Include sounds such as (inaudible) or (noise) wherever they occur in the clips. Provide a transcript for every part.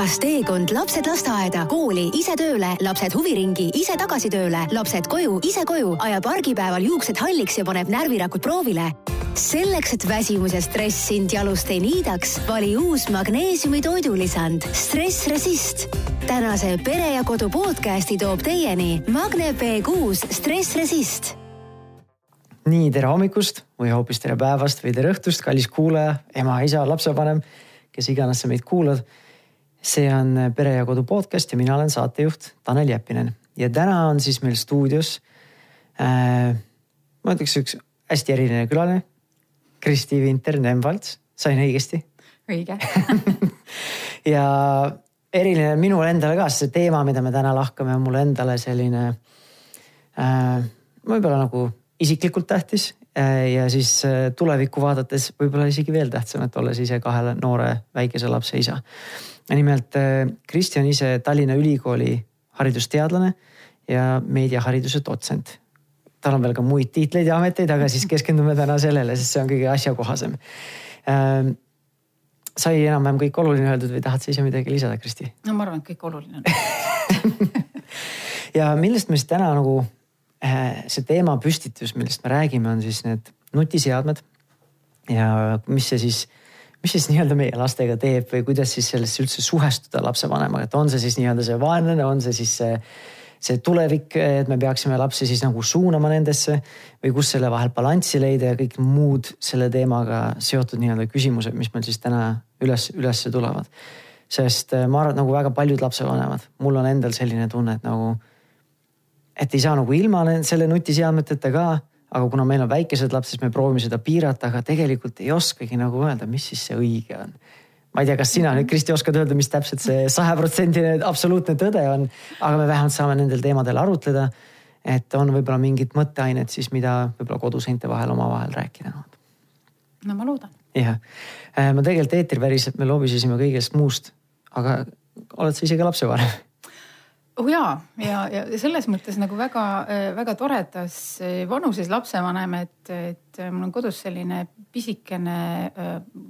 kas teekond lapsed lasteaeda, kooli, ise tööle, lapsed huviringi, ise tagasi tööle, lapsed koju, ise koju, ajab argipäeval juuksed halliks ja paneb närvirakud proovile? selleks, et väsimus ja stress sind jalust ei niidaks, vali uus magneesiumi toidulisand Stress Resist. tänase Pere ja Kodu podcasti toob teieni Magne B6 Stress Resist nii tere hommikust või hoopis tere päevast või tere õhtust, kallis kuulaja, ema, isa, lapsevanem, kes iganes sa meid kuulad see on Pere ja Kodu podcast ja mina olen saatejuht Tanel Jeppinen ja täna on siis meil stuudios äh,. ma ütleks üks hästi eriline külaline. Kristi Vinter Nemvalts, sain õigesti? õige (laughs) ja eriline minule endale ka, sest see teema, mida me täna lahkame, on mulle endale selline äh, võib-olla nagu isiklikult tähtis äh, ja siis äh, tulevikku vaadates võib-olla isegi veel tähtsam, et olles ise kahe noore väikese lapse isa nimelt äh, Kristjan ise Tallinna Ülikooli haridusteadlane ja meediahariduse dotsent. tal on veel ka muid tiitleid ja ameteid, aga siis keskendume täna sellele, sest see on kõige asjakohasem. Ähm, sai enam-vähem kõik oluline öeldud või tahad sa ise midagi lisada, Kristi? no ma arvan, et kõik oluline on (laughs) ja millest me siis täna nagu, äh, see teemapüstitus, millest me räägime, on siis need nutiseadmed. ja mis see siis mis siis nii-öelda meie lastega teeb või kuidas siis sellesse üldse suhestuda lapsevanemaga, et on see siis nii-öelda see vaenlane, on see siis see, see tulevik, et me peaksime lapsi siis nagu suunama nendesse või kus selle vahel balanssi leida ja kõik muud selle teemaga seotud nii-öelda küsimused, mis meil siis täna üles, ülesse tulevad. sest äh, ma arvan, et nagu väga paljud lapsevanemad, mul on endal selline tunne, et nagu, et ei saa nagu ilma selle nutiseadmeteta ka aga kuna meil on väikesed lapsed, siis me proovime seda piirata, aga tegelikult ei oskagi nagu öelda, mis siis see õige on. ma ei tea, kas sina nüüd, Kristi, oskad öelda, mis täpselt see sajaprotsendine absoluutne tõde on, aga me vähemalt saame nendel teemadel arutleda. et on võib-olla mingid mõtteained siis, mida võib-olla koduseinte vahel omavahel rääkida. no ma loodan. jah, äh, ma tegelikult eetriväliselt me lobisesime kõigest muust, aga oled sa ise ka lapsevanem? Oh jaa, ja, ja selles mõttes nagu väga, väga toredas vanuses lapsevanem, et, et mul on kodus selline pisikene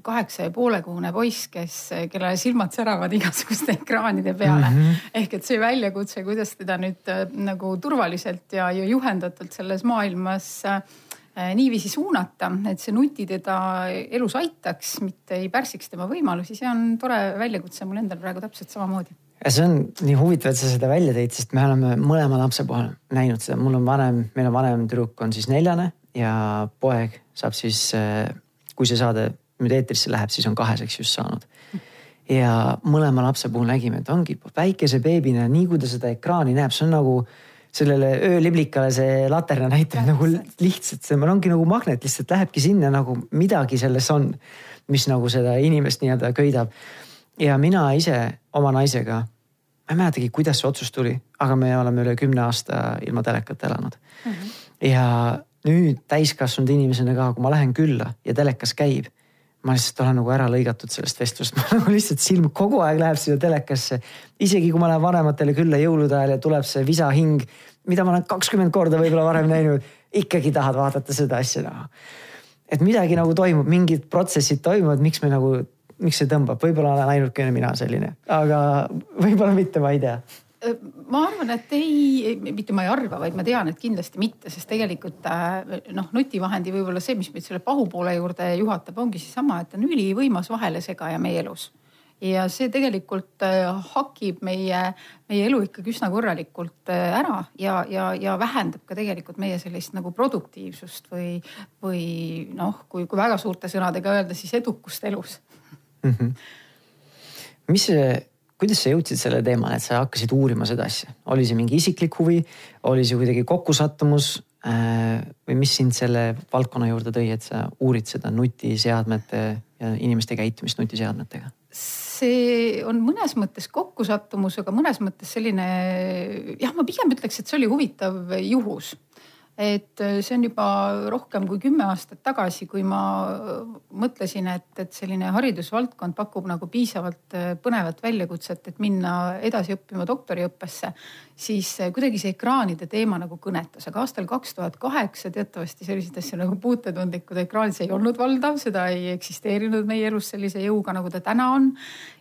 kaheksa ja poole kuune poiss, kes, kellele silmad säravad igasuguste (laughs) ekraanide peale mm. -hmm. ehk et see väljakutse, kuidas teda nüüd nagu turvaliselt ja, ja juhendatult selles maailmas niiviisi suunata, et see nuti teda elus aitaks, mitte ei pärsiks tema võimalusi, see on tore väljakutse mul endal praegu täpselt samamoodi ja see on nii huvitav, et sa seda välja tõid, sest me oleme mõlema lapse puhul näinud seda, mul on vanem, meil on vanem tüdruk on siis neljane ja poeg saab siis, eh, kui see saade nüüd eetrisse läheb, siis on kaheseks just saanud. ja mõlema lapse puhul nägime, et ongi väikese beebina, nii kui ta seda ekraani näeb, see on nagu sellele ööliblikale see laterna näitab nagu lihtsalt, see ongi nagu magnet, lihtsalt lähebki sinna nagu midagi selles on, mis nagu seda inimest nii-öelda köidab ja mina ise oma naisega, ma ei mäletagi, kuidas see otsus tuli, aga me oleme üle kümne aasta ilma telekata elanud mm. -hmm. ja nüüd täiskasvanud inimesena ka, kui ma lähen külla ja telekas käib, ma lihtsalt olen nagu ära lõigatud sellest vestlust, (laughs) ma nagu lihtsalt silm kogu aeg läheb sinna telekasse. isegi kui ma lähen vanematele külla jõulude ajal ja tuleb see visahing, mida ma olen kakskümmend korda võib-olla varem (laughs) näinud, ikkagi tahad vaadata seda asja näha. et midagi nagu toimub, mingid protsessid toimuvad, miks me nagu miks see tõmbab, võib-olla olen ainukene mina selline, aga võib-olla mitte, ma ei tea. Ma arvan, et ei, mitte ma ei arva, vaid ma tean, et kindlasti mitte, sest tegelikult äh, noh, nutivahendi võib-olla see, mis meid selle pahupoole juurde juhatab, ongi seesama, et on ülivõimas vahelesegaja meie elus. ja see tegelikult äh, hakib meie, meie elu ikkagi üsna korralikult äh, ära ja, ja, ja vähendab ka tegelikult meie sellist nagu produktiivsust või, või noh, kui, kui väga suurte sõnadega öelda, siis edukust elus mm. -hmm. mis see, kuidas sa jõudsid selle teemale, et sa hakkasid uurima seda asja, oli see mingi isiklik huvi, oli see kuidagi kokkusattumus äh, või mis sind selle valdkonna juurde tõi, et sa uurid seda nutiseadmete ja inimeste käitumist nutiseadmetega? see on mõnes mõttes kokkusattumus, aga mõnes mõttes selline jah, ma pigem ütleks, et see oli huvitav juhus et äh, see on juba rohkem kui kümme aastat tagasi, kui ma äh, mõtlesin, et, et selline haridusvaldkond pakub nagu piisavalt äh, põnevat väljakutset, et minna edasi õppima doktoriõppesse, siis kuidagi see ekraanide teema nagu kõnetas, aga aastal kaks tuhat kaheksa teatavasti selliseid asju nagu puutetundlikud ekraanid, see ei olnud valdav, seda ei eksisteerinud meie elus sellise jõuga, nagu ta täna on.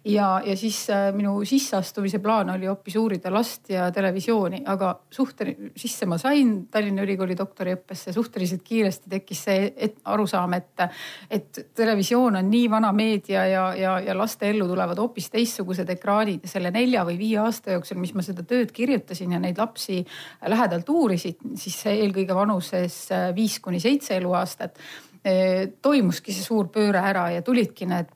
ja, ja siis minu sisseastumise plaan oli hoopis uurida last ja televisiooni, aga suhte sisse ma sain Tallinna ülikooli doktoriõppesse suhteliselt kiiresti tekkis see et, arusaam, et, et televisioon on nii vana meedia ja, ja, ja laste ellu tulevad hoopis teistsugused ekraanid ja selle nelja või viie aasta jooksul, mis ma seda tööd kirjutasin ja neid lapsi lähedalt uurisin, siis eelkõige vanuses viis kuni seitse eluaastat. Toimuski see suur pööre ära ja tulidki need,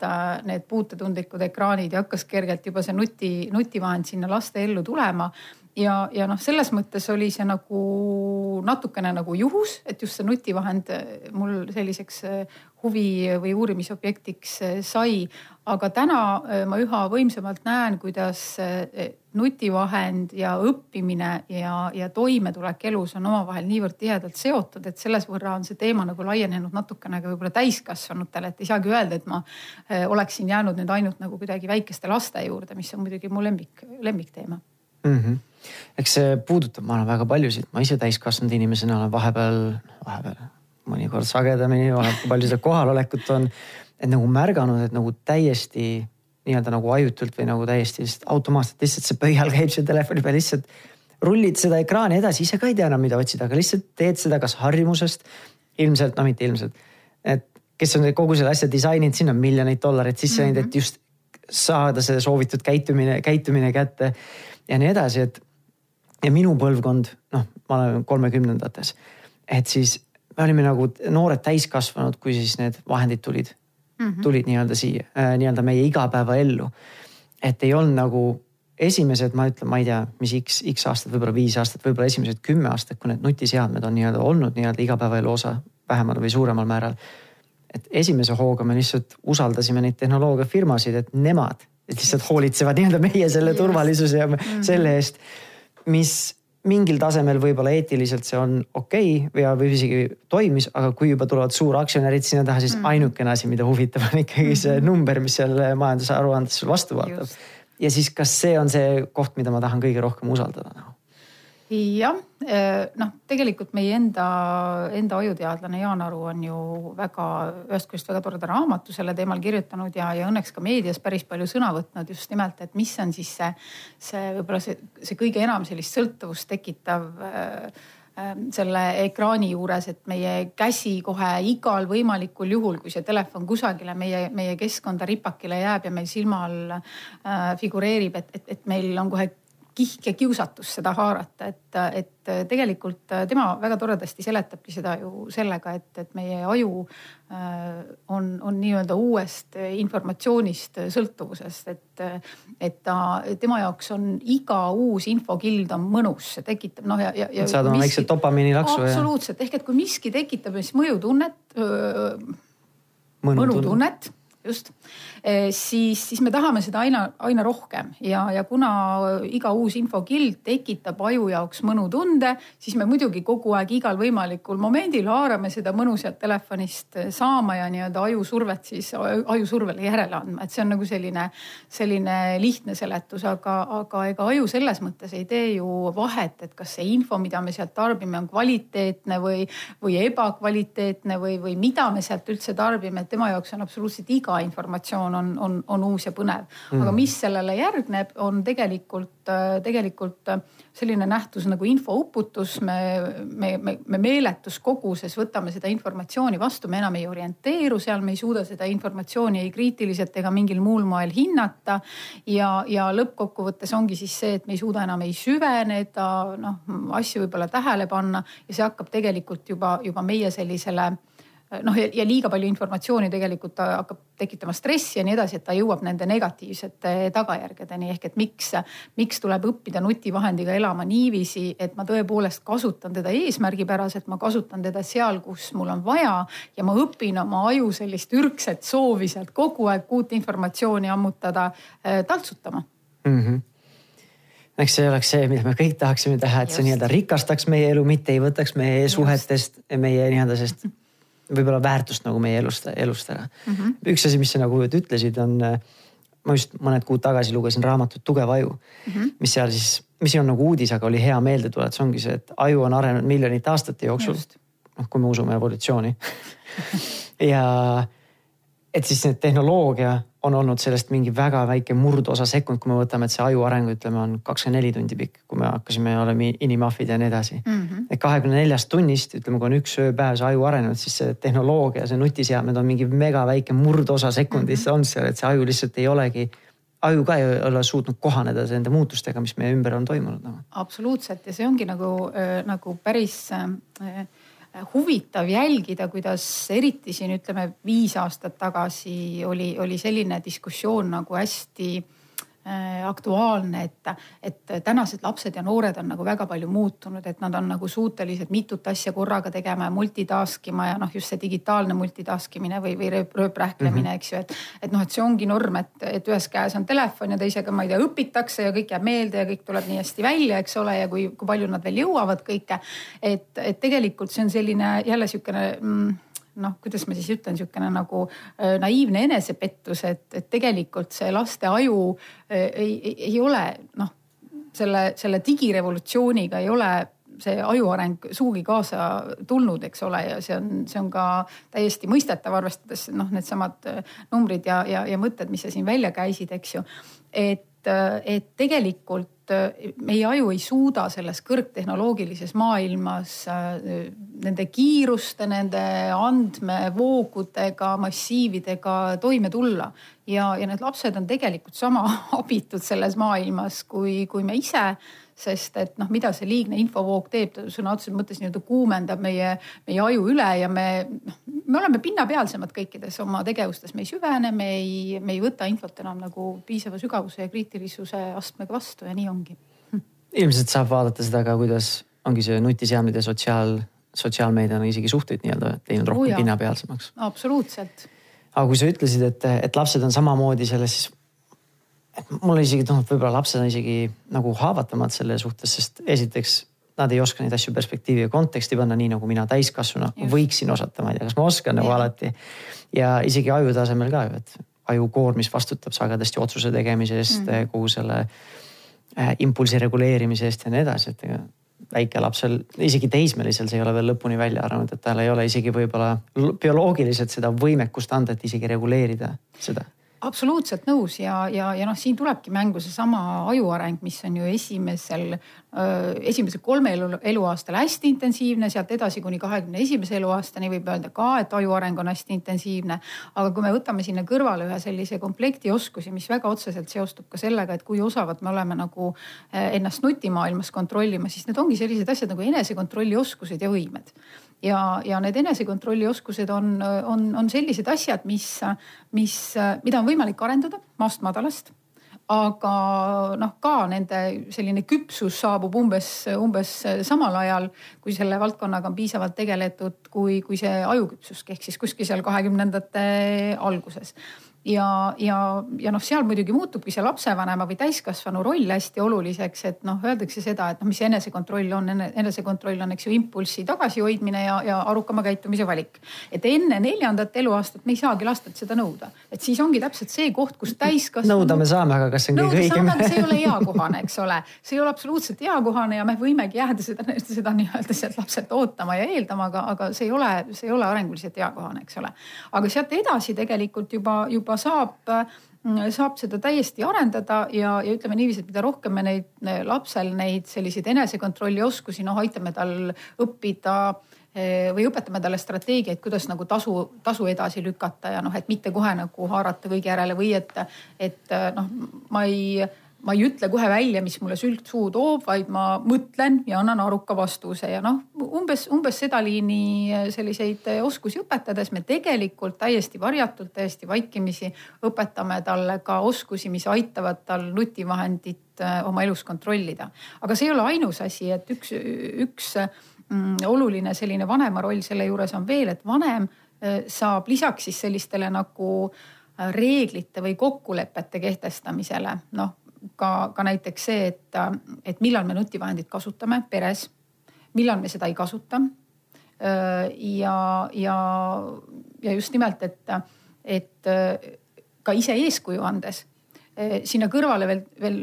need puutetundlikud ekraanid ja hakkas kergelt juba see nuti, nutivahend sinna laste ellu tulema. Ja, ja noh, selles mõttes oli see nagu natukene nagu juhus, et just see nutivahend eh, mul selliseks huvi või uurimisobjektiks eh, sai. aga täna ma üha võimsamalt näen, kuidas nutivahend ja õppimine ja, ja toimetulek elus on omavahel niivõrd tihedalt seotud, et selles võrra on see teema nagu laienenud natukene ka võib-olla täiskasvanutele, et ei saagi öelda, et ma oleksin jäänud nüüd ainult nagu kuidagi väikeste laste juurde, mis on muidugi mu lemmik, lemmikteema mm. -hmm eks see puudutab, ma arvan, väga paljusid, ma ise täiskasvanud inimesena olen vahepeal, vahepeal mõnikord sagedamini, oleneb kui palju seda kohalolekut on. et nagu märganud, et nagu täiesti nii-öelda nagu ajutult või nagu täiesti lihtsalt automaatselt lihtsalt see pöial käib seal telefoni peal lihtsalt rullid seda ekraani edasi, ise ka ei tea enam, mida otsida, aga lihtsalt teed seda kas harjumusest, ilmselt, no mitte ilmselt, et kes on kogu selle asja disaininud, sinna on miljoneid dollareid sisse läinud mm -hmm., et just saada see soovitud käitumine, käitumine kätte ja nii edasi, et ja minu põlvkond, noh, ma olen kolmekümnendates, et siis me olime nagu noored täiskasvanud, kui siis need vahendid tulid mm, -hmm. tulid nii-öelda siia äh,, nii-öelda meie igapäevaellu. et ei olnud nagu esimesed, ma ütlen, ma ei tea, mis X, X aastat, võib-olla viis aastat, võib-olla esimesed kümme aastat, kui need nutiseadmed on nii-öelda olnud nii-öelda igapäevaelu osa vähemal või suuremal määral. et esimese hooga me lihtsalt usaldasime neid tehnoloogiafirmasid, et nemad et lihtsalt hoolitsevad nii-öelda meie selle yes. turvalisuse ja mm -hmm. selle eest mis mingil tasemel võib-olla eetiliselt see on okei okay, või, või isegi toimis, aga kui juba tulevad suuraktsionärid sinna taha, siis mm. ainukene asi, mida huvitab, on ikkagi see mm-hmm. number, mis seal majandusaruandes vastu vaatab. ja siis, kas see on see koht, mida ma tahan kõige rohkem usaldada nagu? Jah, eh, noh, tegelikult meie enda, enda ajuteadlane Jaan Aru on ju väga, ühest küljest väga toreda raamatu selle teemal kirjutanud ja, ja õnneks ka meedias päris palju sõna võtnud just nimelt, et mis on siis see, see võib-olla see, see kõige enam sellist sõltuvust tekitav äh, selle ekraani juures, et meie käsi kohe igal võimalikul juhul, kui see telefon kusagile meie, meie keskkonda ripakile jääb ja meil silma all äh, figureerib, et, et, et meil on kohe kihk ja kiusatus seda haarata, et, et tegelikult tema väga toredasti seletabki seda ju sellega, et, et meie aju äh, on, on nii-öelda uuest informatsioonist sõltuvusest, et, et ta, tema jaoks on iga uus infokild on mõnus, see tekitab noh ja, ja, saad oma väikse dopamiinilaksu. absoluutselt, ehk et kui miski tekitab siis mõjutunnet, mõnutunnet just, eh, siis, siis me tahame seda aina, aina rohkem. Ja, ja kuna iga uus infokild tekitab aju jaoks mõnutunde, siis me muidugi kogu aeg igal võimalikul momendil haarame seda mõnu sealt telefonist saama ja nii-öelda ajusurvet siis, ajusurvele järele andma, et see on nagu selline, selline lihtne seletus, aga, aga ega aju selles mõttes ei tee ju vahet, et kas see info, mida me sealt tarbime, on kvaliteetne või, või ebakvaliteetne või, või mida me sealt üldse tarbime, et tema jaoks on absoluutselt iga iga informatsioon on, on, on uus ja põnev mm.. aga mis sellele järgneb, on tegelikult, tegelikult selline nähtus nagu infouputus. me, me, me, me meeletus koguses võtame seda informatsiooni vastu, me enam ei orienteeru seal, me ei suuda seda informatsiooni ei kriitiliselt ega mingil muul moel hinnata. ja, ja lõppkokkuvõttes ongi siis see, et me ei suuda enam ei süveneda, noh asju võib-olla tähele panna ja see hakkab tegelikult juba, juba meie sellisele noh ja, ja liiga palju informatsiooni tegelikult ta hakkab tekitama stressi ja nii edasi, et ta jõuab nende negatiivsete tagajärgedeni ehk et miks, miks tuleb õppida nutivahendiga elama niiviisi, et ma tõepoolest kasutan teda eesmärgipäraselt, ma kasutan teda seal, kus mul on vaja ja ma õpin oma aju sellist ürgset soovi sealt kogu aeg uut informatsiooni ammutada, äh, taltsutama mm. -hmm eks see oleks see, mida me kõik tahaksime teha, et Just. see nii-öelda rikastaks meie elu, mitte ei võtaks meie Just. suhetest, meie nii-öelda sellest (laughs) võib-olla väärtust nagu meie elust, elust ära mm. -hmm. üks asi, mis sa nagu ütlesid, on, ma just mõned kuud tagasi lugesin raamatut Tugev aju mm, -hmm. mis seal siis, mis on nagu uudis, aga oli hea meeldetuletus, ongi see, et aju on arenenud miljonite aastate jooksul. noh, kui me usume evolutsiooni (laughs) ja et siis see tehnoloogia on olnud sellest mingi väga väike murdosa sekund, kui me võtame, et see aju areng, ütleme, on kakskümmend neli tundi pikk, kui me hakkasime olema inimahvid ja nii edasi mm. -hmm. et kahekümne neljast tunnist, ütleme, kui on üks ööpäev see aju arenenud, siis see tehnoloogia, see nutiseadmed on mingi mega väike murdosa sekundist mm -hmm. on seal, et see aju lihtsalt ei olegi aju ka ei ole suutnud kohaneda nende muutustega, mis meie ümber on toimunud nagu.. absoluutselt ja see ongi nagu äh,, nagu päris äh, huvitav jälgida, kuidas eriti siin ütleme viis aastat tagasi oli, oli selline diskussioon nagu hästi aktuaalne, et, et tänased lapsed ja noored on nagu väga palju muutunud, et nad on nagu suutelised mitut asja korraga tegema ja multitask ima ja noh, just see digitaalne multitask imine või, või rööprähklemine mm, -hmm. eks ju, et. et noh, et see ongi norm, et, et ühes käes on telefon ja teisega, ma ei tea, õpitakse ja kõik jääb meelde ja kõik tuleb nii hästi välja, eks ole, ja kui, kui palju nad veel jõuavad kõike. et, et tegelikult see on selline jälle sihukene mm, noh, kuidas ma siis ütlen, niisugune nagu äh, naiivne enesepettus, et, et tegelikult see laste aju äh, ei, ei, ei ole noh, selle, selle digirevolutsiooniga ei ole see aju areng sugugi kaasa tulnud, eks ole, ja see on, see on ka täiesti mõistetav, arvestades noh, needsamad äh, numbrid ja, ja, ja mõtted, mis sa siin välja käisid, eks ju. et, et tegelikult meie aju ei suuda selles kõrgtehnoloogilises maailmas nende kiiruste, nende andmevoogudega, massiividega toime tulla. ja, ja need lapsed on tegelikult sama (laughs) abitud selles maailmas kui, kui me ise sest et noh, mida see liigne infovoog teeb, ta sõna otseses mõttes nii-öelda kuumendab meie, meie aju üle ja me noh, me oleme pinnapealsemad kõikides oma tegevustes, me ei süvene, me ei, me ei võta infot enam nagu piisava sügavuse ja kriitilisuse astmega vastu ja nii ongi ilmselt saab vaadata seda ka, kuidas ongi see nutiseadmed ja sotsiaal, sotsiaalmeedia on isegi suhteid nii-öelda teinud rohkem oh, pinnapealsemaks. absoluutselt. aga kui sa ütlesid, et, et lapsed on samamoodi selles, et mulle isegi tundub, võib-olla lapsed on isegi nagu haavatavamad selle suhtes, sest esiteks nad ei oska neid asju perspektiivi ja konteksti panna, nii nagu mina täiskasvanu võiksin osata, ma ei tea, kas ma oskan nagu alati. ja isegi aju tasemel ka ju, et ajukoormis vastutab sagedasti otsuse tegemise eest mm, -hmm. kogu selle äh, impulsi reguleerimise eest ja nii edasi, et ega väikelapsel, isegi teismelisel, see ei ole veel lõpuni välja arenenud, et tal ei ole isegi võib-olla bioloogiliselt seda võimekust anda, et isegi reguleerida seda absoluutselt nõus ja, ja, ja noh, siin tulebki mängu seesama ajuareng, mis on ju esimesel, esimesel kolmel elu, eluaastal hästi intensiivne, sealt edasi kuni kahekümne esimese eluaastani võib öelda ka, et ajuareng on hästi intensiivne. aga kui me võtame sinna kõrvale ühe sellise komplekti oskusi, mis väga otseselt seostub ka sellega, et kui osavad me oleme nagu ennast nutimaailmas kontrollima, siis need ongi sellised asjad nagu enesekontrolli oskused ja võimed ja, ja need enesekontrolli oskused on, on, on sellised asjad, mis, mis, mida on võimalik arendada maast madalast. Aga noh, ka nende selline küpsus saabub umbes, umbes samal ajal, kui selle valdkonnaga on piisavalt tegeletud, kui, kui see ajuküpsus ehk siis kuskil seal kahekümnendate alguses ja, ja, ja noh, seal muidugi muutubki see lapsevanema või täiskasvanu roll hästi oluliseks, et noh, öeldakse seda, et noh, mis enesekontroll on, enesekontroll on, eks ju, impulsi tagasihoidmine ja, ja arukama käitumise valik. et enne neljandat eluaastat me ei saagi lastelt seda nõuda, et siis ongi täpselt see koht, kus täiskasvanu. nõuda me saame, aga kas see on kõige õigem? see ei ole eakohane, eks ole, see ei ole absoluutselt eakohane ja me võimegi jääda seda, seda nii-öelda sealt lapselt ootama ja eeldama, aga, aga see ei ole, see ei ole arenguliselt eakohane, eks ole. aga sealt edasi tegelikult juba, juba juba saab saab seda täiesti arendada ja, ja ütleme niiviisi, et mida rohkem me neid lapsel neid selliseid enesekontrolli oskusi, noh, aitame tal õppida eh, või õpetame talle strateegiaid, kuidas nagu tasu, tasu edasi lükata ja noh, et mitte kohe nagu haarata kõigi järele või et, et noh, ma ei ma ei ütle kohe välja, mis mulle sülg suhu toob, vaid ma mõtlen ja annan aruka vastuse ja noh, umbes, umbes seda liini selliseid oskusi õpetades me tegelikult täiesti varjatult, täiesti vaikimisi õpetame talle ka oskusi, mis aitavad tal nutivahendit äh, oma elus kontrollida. aga see ei ole ainus asi, et üks, üks mm, oluline selline vanema roll selle juures on veel, et vanem äh, saab lisaks siis sellistele nagu äh, reeglite või kokkulepete kehtestamisele, noh ka, ka näiteks see, et, et millal me nutivahendit kasutame peres, millal me seda ei kasuta. ja, ja, ja just nimelt, et, et ka ise eeskuju andes sinna kõrvale veel, veel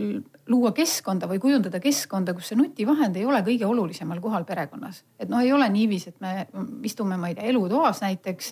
luua keskkonda või kujundada keskkonda, kus see nutivahend ei ole kõige olulisemal kohal perekonnas. et noh, ei ole niiviisi, et me istume, ma ei tea, elutoas näiteks.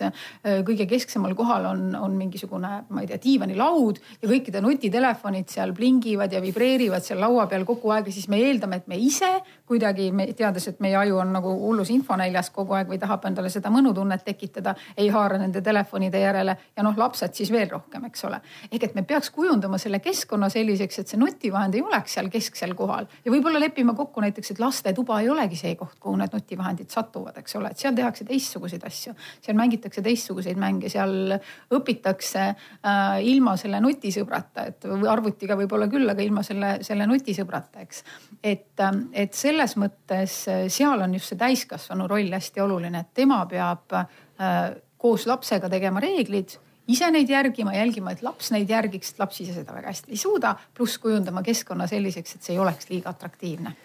kõige kesksemal kohal on, on mingisugune, ma ei tea, diivanilaud ja kõikide nutitelefonid seal plingivad ja vibreerivad seal laua peal kogu aeg ja siis me eeldame, et me ise kuidagi, teades, et meie aju on nagu hullus infonäljas kogu aeg või tahab endale seda mõnutunnet tekitada, ei haara nende telefonide järele ja noh, lapsed siis veel rohkem, eks ole. ehk et me peaks kujundama selle keskkonna selliseks, et see nutivahend ei oleks seal kesksel kohal ja võib-olla leppima kokku näiteks, et lastetuba ei olegi see koht, kuhu need nutivahendid satuvad, eks ole, et seal tehakse teistsuguseid asju. seal mängitakse teistsuguseid mänge, seal õpitakse äh, ilma selle nutisõbrata, et arvutiga võib-olla küll, aga ilma selle, selle nutisõbrata, eks. et, äh, et selles mõttes äh, seal on just see täiskasvanu roll hästi oluline, et tema peab äh, koos lapsega tegema reeglid ise neid järgima, jälgima, et laps neid järgiks, et laps ise seda väga hästi ei suuda. pluss kujundama keskkonna selliseks, et see ei oleks liiga atraktiivne.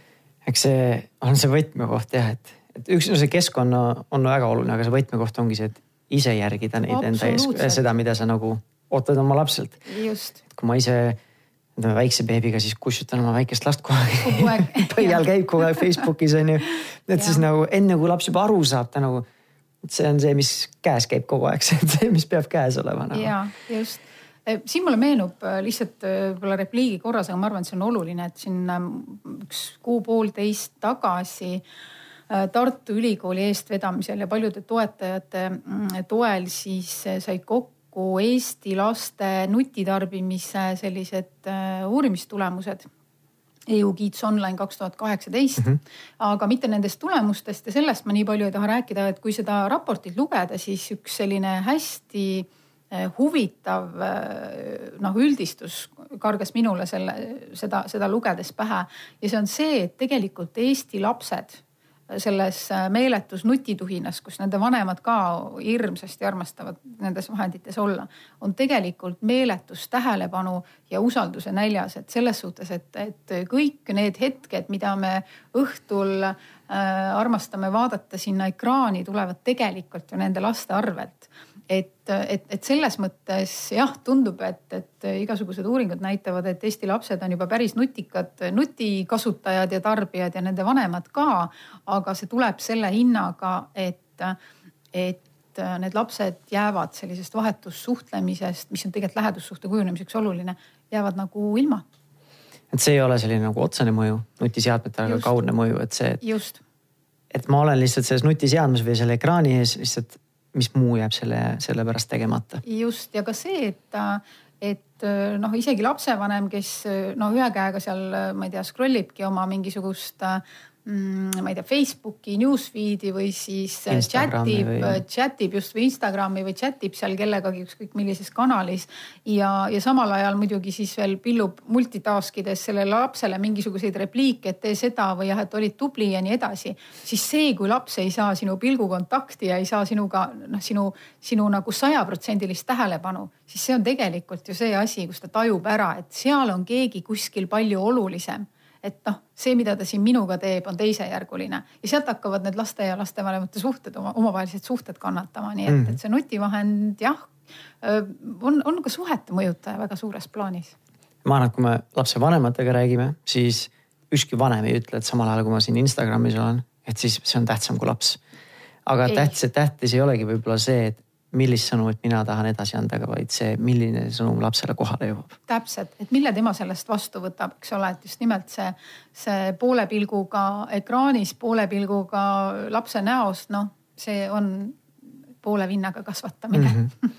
eks see on see võtmekoht jah, et, et üks no see keskkonna on väga oluline, aga see võtmekoht ongi see, et ise järgida neid enda ees, seda, mida sa nagu ootad oma lapselt. kui ma ise ütleme väikse beebiga, siis kussutan oma väikest last kogu aeg (laughs) põhjal käib kogu aeg Facebookis on ju. et siis nagu enne kui laps juba aru saab, ta nagu et see on see, mis käes käib kogu aeg, (laughs) see on see, mis peab käes olema nagu.. ja just. E, siin mulle meenub äh, lihtsalt äh, võib-olla repliigi korras, aga ma arvan, et see on oluline, et siin ähm, üks kuu-poolteist tagasi äh, Tartu Ülikooli eestvedamisel ja paljude toetajate mm, toel siis sai kokku Eesti laste nutitarbimise sellised uurimistulemused EU Kids Online kaks tuhat kaheksateist. Mhm. aga mitte nendest tulemustest ja sellest ma nii palju ei taha rääkida, et kui seda raportit lugeda, siis üks selline hästi eh, huvitav eh, noh, üldistus kargas minule selle, seda, seda lugedes pähe ja see on see, et tegelikult Eesti lapsed selles äh, meeletus nutituhinas, kus nende vanemad ka hirmsasti armastavad nendes vahendites olla, on tegelikult meeletus tähelepanu ja usalduse näljas, et selles suhtes, et, et kõik need hetked, mida me õhtul äh, armastame vaadata sinna ekraani, tulevad tegelikult ju nende laste arvelt et, et, et selles mõttes jah, tundub, et, et igasugused uuringud näitavad, et Eesti lapsed on juba päris nutikad nutikasutajad ja tarbijad ja nende vanemad ka. aga see tuleb selle hinnaga, et, et need lapsed jäävad sellisest vahetussuhtlemisest, mis on tegelikult lähedussuhte kujunemiseks oluline, jäävad nagu ilma. et see ei ole selline nagu otsene mõju nutiseadmetele, aga kaudne mõju, et see. just et ma olen lihtsalt selles nutiseadmes või selle ekraani ees lihtsalt mis muu jääb selle, selle pärast tegemata. just ja ka see, et, et noh, isegi lapsevanem, kes noh, ühe käega seal, ma ei tea, scroll ibki oma mingisugust ma ei tea, Facebooki newsfeed'i või siis chatib või..., chatib just või Instagrami või chatib seal kellegagi ükskõik millises kanalis. ja, ja samal ajal muidugi siis veel pillub multitask ides sellele lapsele mingisuguseid repliike, et tee seda või jah, et olid tubli ja nii edasi. siis see, kui laps ei saa sinu pilgukontakti ja ei saa sinuga noh, sinu, sinu nagu sajaprotsendilist tähelepanu, siis see on tegelikult ju see asi, kus ta tajub ära, et seal on keegi kuskil palju olulisem et noh, see, mida ta siin minuga teeb, on teisejärguline ja sealt hakkavad need laste ja lastevanemate suhted, oma omavahelised suhted kannatama, nii et mm, -hmm. et see nutivahend jah, on, on ka suhete mõjutaja väga suures plaanis. ma arvan, et kui me lapsevanematega räägime, siis ükski vanem ei ütle, et samal ajal kui ma siin Instagramis olen, et siis see on tähtsam kui laps. aga tähtis, tähtis ei olegi võib-olla see, et millist sõnumit mina tahan edasi anda, vaid see, milline sõnum lapsele kohale jõuab. täpselt, et mille tema sellest vastu võtab, eks ole, et just nimelt see, see poole pilguga ekraanis, poole pilguga lapse näost, noh, see on poole vinnaga kasvatamine mm. -hmm.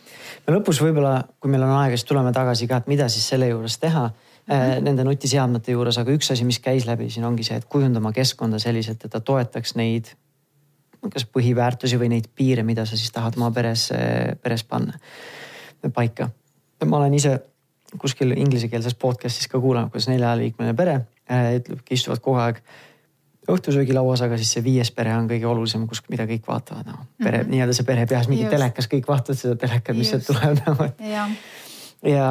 no lõpus võib-olla, kui meil on aega, siis tuleme tagasi ka, et mida siis selle juures teha Mm -hmm. nende nutiseadmete juures, aga üks asi, mis käis läbi siin ongi see, et kujundama keskkonda selliselt, et ta toetaks neid kas põhiväärtusi või neid piire, mida sa siis tahad oma peres, peres panna paika. ma olen ise kuskil inglisekeelses podcast'is ka kuulanud, kuidas neljaliikmeline pere äh, ütlebki, istuvad kogu aeg õhtusöögilauas, aga siis see viies pere on kõige olulisem, kus, mida kõik vaatavad nagu. pere mm -hmm. nii-öelda see pere peas mingi Just. telekas, kõik vaatavad seda telekat, mis sealt tuleb nagu. ja, ja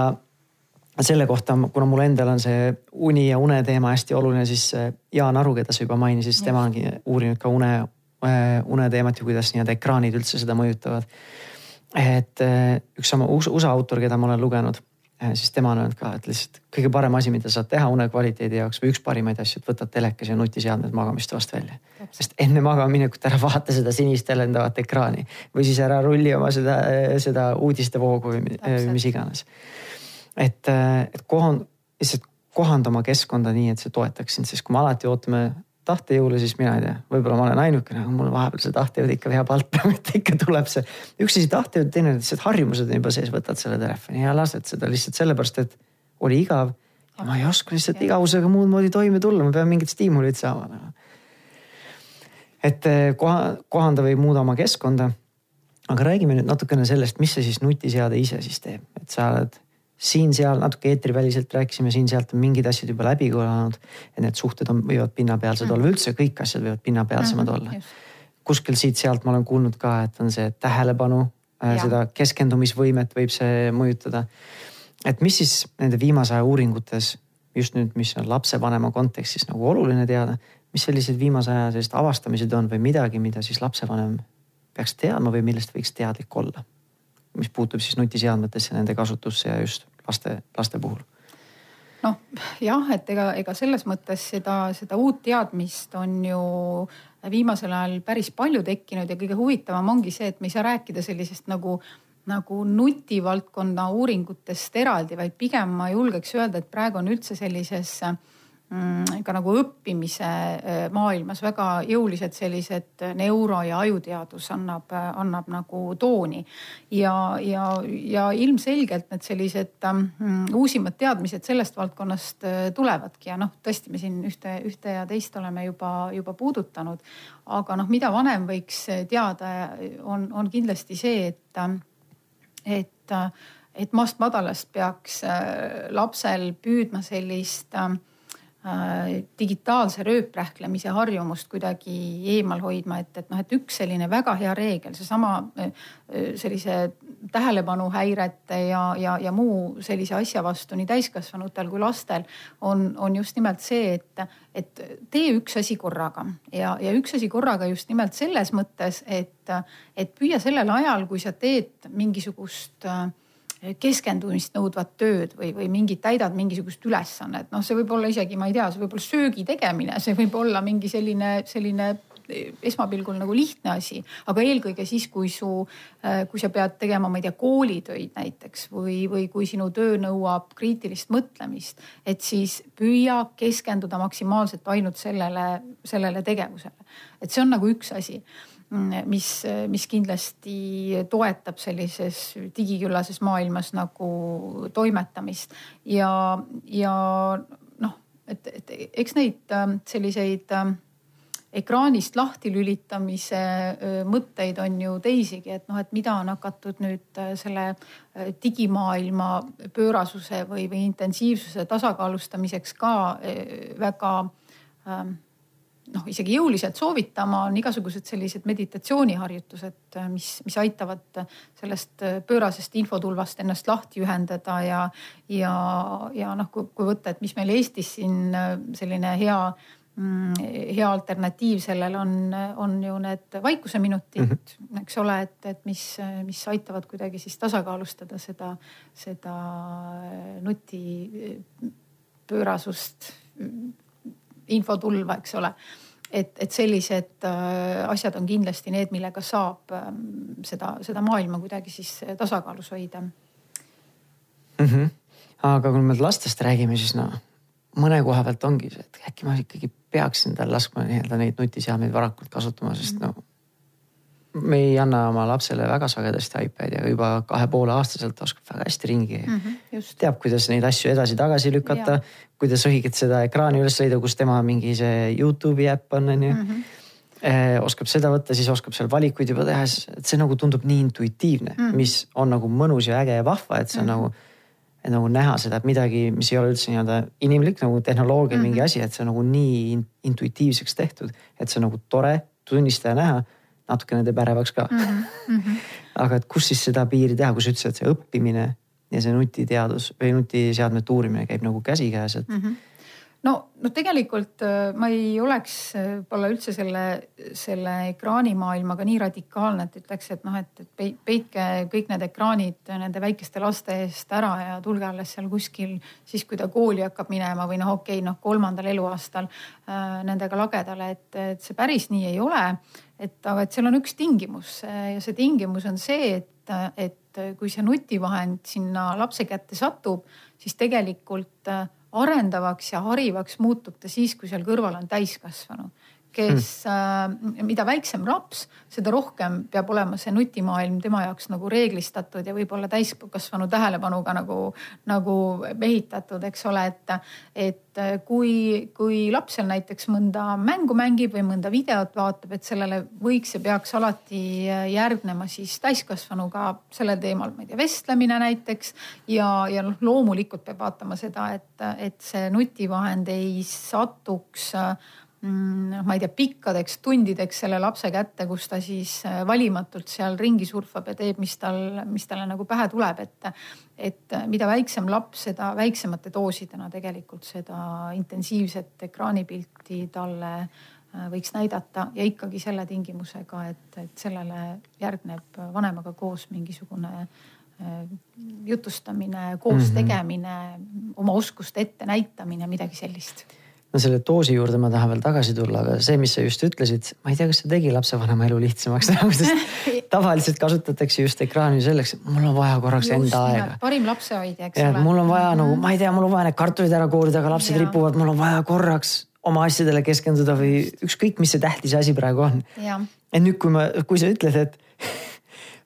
selle kohta, kuna mul endal on see uni ja une teema hästi oluline, siis Jaan Aru, keda sa juba mainisid, siis tema ongi uurinud ka une, une teemat ja kuidas nii-öelda ekraanid üldse seda mõjutavad. et üks sama USA autor, keda ma olen lugenud siis tema on öelnud ka, et lihtsalt kõige parem asi, mida saad teha une kvaliteedi jaoks või üks parimaid asju, et võtad telekas ja nutiseadmed magamistoast välja. sest enne magamaminekut ära vaata seda sinist helendavat ekraani või siis ära rulli oma seda, seda uudistevoogu või mis iganes. et, et kohand, lihtsalt kohanda oma keskkonda nii, et see toetaks sind, sest kui me alati ootame tahtejõule, siis mina ei tea, võib-olla ma olen ainukene, aga mul vahepeal see tahtejõud ikka veab alt (laughs) ikka tuleb see. üks asi tahtejõud, teine lihtsalt harjumused on juba sees, võtad selle telefoni ja lased seda lihtsalt sellepärast, et oli igav. ma ei oska lihtsalt igavusega muud moodi toime tulla, ma pean mingit stiimulit saama. Nagu. et eh, koha, kohanda või muuda oma keskkonda. aga räägime nüüd natukene sellest, mis see siis nutiseade ise siis teeb, et sa oled siin-seal natuke eetriväliselt rääkisime, siin-sealt on mingid asjad juba läbi kõlanud. et need suhted on, võivad pinnapealsed mm -hmm. olla, üldse kõik asjad võivad pinnapealsemad mm -hmm. olla. kuskil siit-sealt ma olen kuulnud ka, et on see tähelepanu, äh, seda keskendumisvõimet võib see mõjutada. et mis siis nende viimase aja uuringutes just nüüd, mis on lapsevanema kontekstis nagu oluline teada, mis sellised viimase aja sellised avastamised on või midagi, mida siis lapsevanem peaks teadma või millest võiks teadlik olla? mis puutub siis nutiseadmetesse, nende kasutusse ja just laste, laste puhul? noh jah, et ega, ega selles mõttes seda, seda uut teadmist on ju viimasel ajal päris palju tekkinud ja kõige huvitavam ongi see, et me ei saa rääkida sellisest nagu nagu nutivaldkonna uuringutest eraldi, vaid pigem ma julgeks öelda, et praegu on üldse sellises äh, ka nagu õppimise äh, maailmas väga jõulised sellised neuro ja ajuteadus annab, äh, annab nagu tooni. ja, ja, ja ilmselgelt need sellised ähm, uusimad teadmised sellest valdkonnast äh, tulevadki ja noh, tõesti, me siin ühte, ühte ja teist oleme juba, juba puudutanud. aga noh, mida vanem võiks teada, on, on kindlasti see, et, et, et maast madalast peaks lapsel püüdma sellist äh, Äh, digitaalse rööprähklemise harjumust kuidagi eemal hoidma, et, et noh, et üks selline väga hea reegel, seesama äh, äh, sellise tähelepanuhäirete ja, ja, ja muu sellise asja vastu nii täiskasvanutel kui lastel on, on just nimelt see, et, et tee üks asi korraga. Ja, ja üks asi korraga just nimelt selles mõttes, et, et püüa sellel ajal, kui sa teed mingisugust äh, keskendumist nõudvat tööd või, või mingit, täidad mingisugust ülesannet, noh, see võib olla isegi, ma ei tea, see võib olla söögi tegemine, see võib olla mingi selline, selline esmapilgul nagu lihtne asi, aga eelkõige siis, kui su, kui sa pead tegema, ma ei tea, koolitöid näiteks või, või kui sinu töö nõuab kriitilist mõtlemist, et siis püüa keskenduda maksimaalselt ainult sellele, sellele tegevusele. et see on nagu üks asi mis, mis kindlasti toetab sellises digiküllases maailmas nagu toimetamist. Ja, ja noh, et, et eks neid ähm, selliseid ähm, ekraanist lahti lülitamise äh, mõtteid on ju teisigi, et noh, et mida on hakatud nüüd äh, selle äh, digimaailma pöörasuse või, või intensiivsuse tasakaalustamiseks ka väga ähm, noh, isegi jõuliselt soovitama, on igasugused sellised meditatsiooniharjutused, mis, mis aitavad sellest pöörasest infotulvast ennast lahti ühendada ja, ja, ja noh, kui, kui võtta, et mis meil Eestis siin selline hea hea alternatiiv sellele on, on ju need vaikuseminutid mm, -hmm. eks ole, et, et mis, mis aitavad kuidagi siis tasakaalustada seda, seda nutipöörasust infotulva, eks ole. et, et sellised äh, asjad on kindlasti need, millega saab ähm, seda, seda maailma kuidagi siis tasakaalus hoida mm. -hmm. aga kui me lastest räägime, siis noh, mõne koha pealt ongi see, et äkki ma ikkagi peaks endale laskma nii-öelda neid nutiseadmeid varakult kasutama, sest no me ei anna oma lapsele väga sagedasti iPad'i, aga juba kahe poole aastaselt oskab väga hästi ringi mm. -hmm, teab, kuidas neid asju edasi-tagasi lükata, kuidas õiget seda ekraani üles leida, kus tema mingi see Youtube'i äpp on, on ju mm. -hmm. Oskab seda võtta, siis oskab seal valikuid juba teha, et see nagu tundub nii intuitiivne mm, -hmm. mis on nagu mõnus ja äge ja vahva, et see on mm -hmm. nagu et nagu näha seda, et midagi, mis ei ole üldse nii-öelda inimlik nagu tehnoloogia mm -hmm. mingi asi, et see on nagu nii intuitiivseks tehtud, et see on nagu tore tunnistada ja näha natukene teeb ärevaks ka mm. -hmm. (laughs) aga et kus siis seda piiri teha, kui sa ütlesid, et see õppimine ja see nutiteadus või nutiseadmete uurimine käib nagu käsikäes, et mm. -hmm no, no tegelikult äh, ma ei oleks äh, võib-olla üldse selle, selle ekraanimaailmaga nii radikaalne, et ütleks, et noh, et, et peitke kõik need ekraanid nende väikeste laste eest ära ja tulge alles seal kuskil siis, kui ta kooli hakkab minema või noh, okei okay,, noh kolmandal eluaastal äh, nendega lagedale, et, et see päris nii ei ole. et aga, et seal on üks tingimus ja see tingimus on see, et, et kui see nutivahend sinna lapse kätte satub, siis tegelikult arendavaks ja harivaks muutub ta siis, kui seal kõrval on täiskasvanu kes hmm., mida väiksem laps, seda rohkem peab olema see nutimaailm tema jaoks nagu reeglistatud ja võib-olla täiskasvanu tähelepanuga nagu, nagu mehitatud, eks ole, et, et kui, kui laps seal näiteks mõnda mängu mängib või mõnda videot vaatab, et sellele võiks ja peaks alati järgnema siis täiskasvanuga sellel teemal, ma ei tea, vestlemine näiteks. ja, ja noh, loomulikult peab vaatama seda, et, et see nutivahend ei satuks noh, ma ei tea, pikkadeks tundideks selle lapse kätte, kus ta siis äh, valimatult seal ringi surfab ja teeb, mis tal, mis talle nagu pähe tuleb, et. et äh, mida väiksem laps, seda väiksemate doosidena tegelikult seda intensiivset ekraanipilti talle äh, võiks näidata ja ikkagi selle tingimusega, et, et sellele järgneb vanemaga koos mingisugune jutustamine, koos mm -hmm. tegemine, oma oskuste ette näitamine, midagi sellist no selle doosi juurde ma tahan veel tagasi tulla, aga see, mis sa just ütlesid, ma ei tea, kas see tegi lapsevanema elu lihtsamaks sest (laughs) tavaliselt kasutatakse just ekraani selleks, et mul on vaja korraks just, enda aega. parim lapsehoidja, eks ja, ole. mul on vaja mm -hmm. nagu, ma ei tea, mul on vaja need kartulid ära koorida, aga lapsed ja. ripuvad, mul on vaja korraks oma asjadele keskenduda või ükskõik, mis see tähtis asi praegu on. et nüüd, kui ma, kui sa ütled, et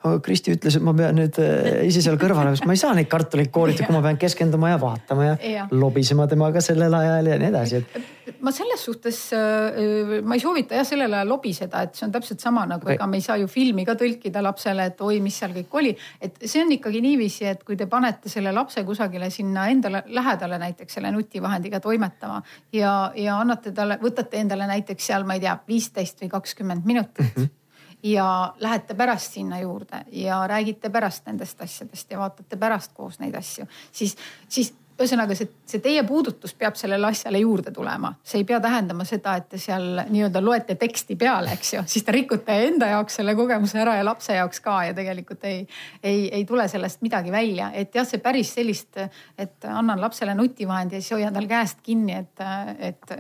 aga Kristi ütles, et ma pean nüüd äh, ise seal kõrval, ma ei saa neid kartuleid koorida, kui ma pean keskenduma ja vaatama ja, ja. lobisema temaga sellel ajal ja nii edasi, et. ma selles suhtes, äh, ma ei soovita jah sellel ajal lobiseda, et see on täpselt sama nagu okay. ega me ei saa ju filmi ka tõlkida lapsele, et oi, mis seal kõik oli. et see on ikkagi niiviisi, et kui te panete selle lapse kusagile sinna endale lähedale näiteks selle nutivahendiga toimetama ja, ja annate talle, võtate endale näiteks seal, ma ei tea, viisteist või kakskümmend minutit mm. -hmm ja lähete pärast sinna juurde ja räägite pärast nendest asjadest ja vaatate pärast koos neid asju, siis, siis ühesõnaga see, see teie puudutus peab sellele asjale juurde tulema, see ei pea tähendama seda, et te seal nii-öelda loete teksti peale, eks ju, siis te rikute enda jaoks selle kogemuse ära ja lapse jaoks ka ja tegelikult ei, ei, ei tule sellest midagi välja, et jah, see päris sellist, et annan lapsele nutivahendi ja siis hoian tal käest kinni, et, et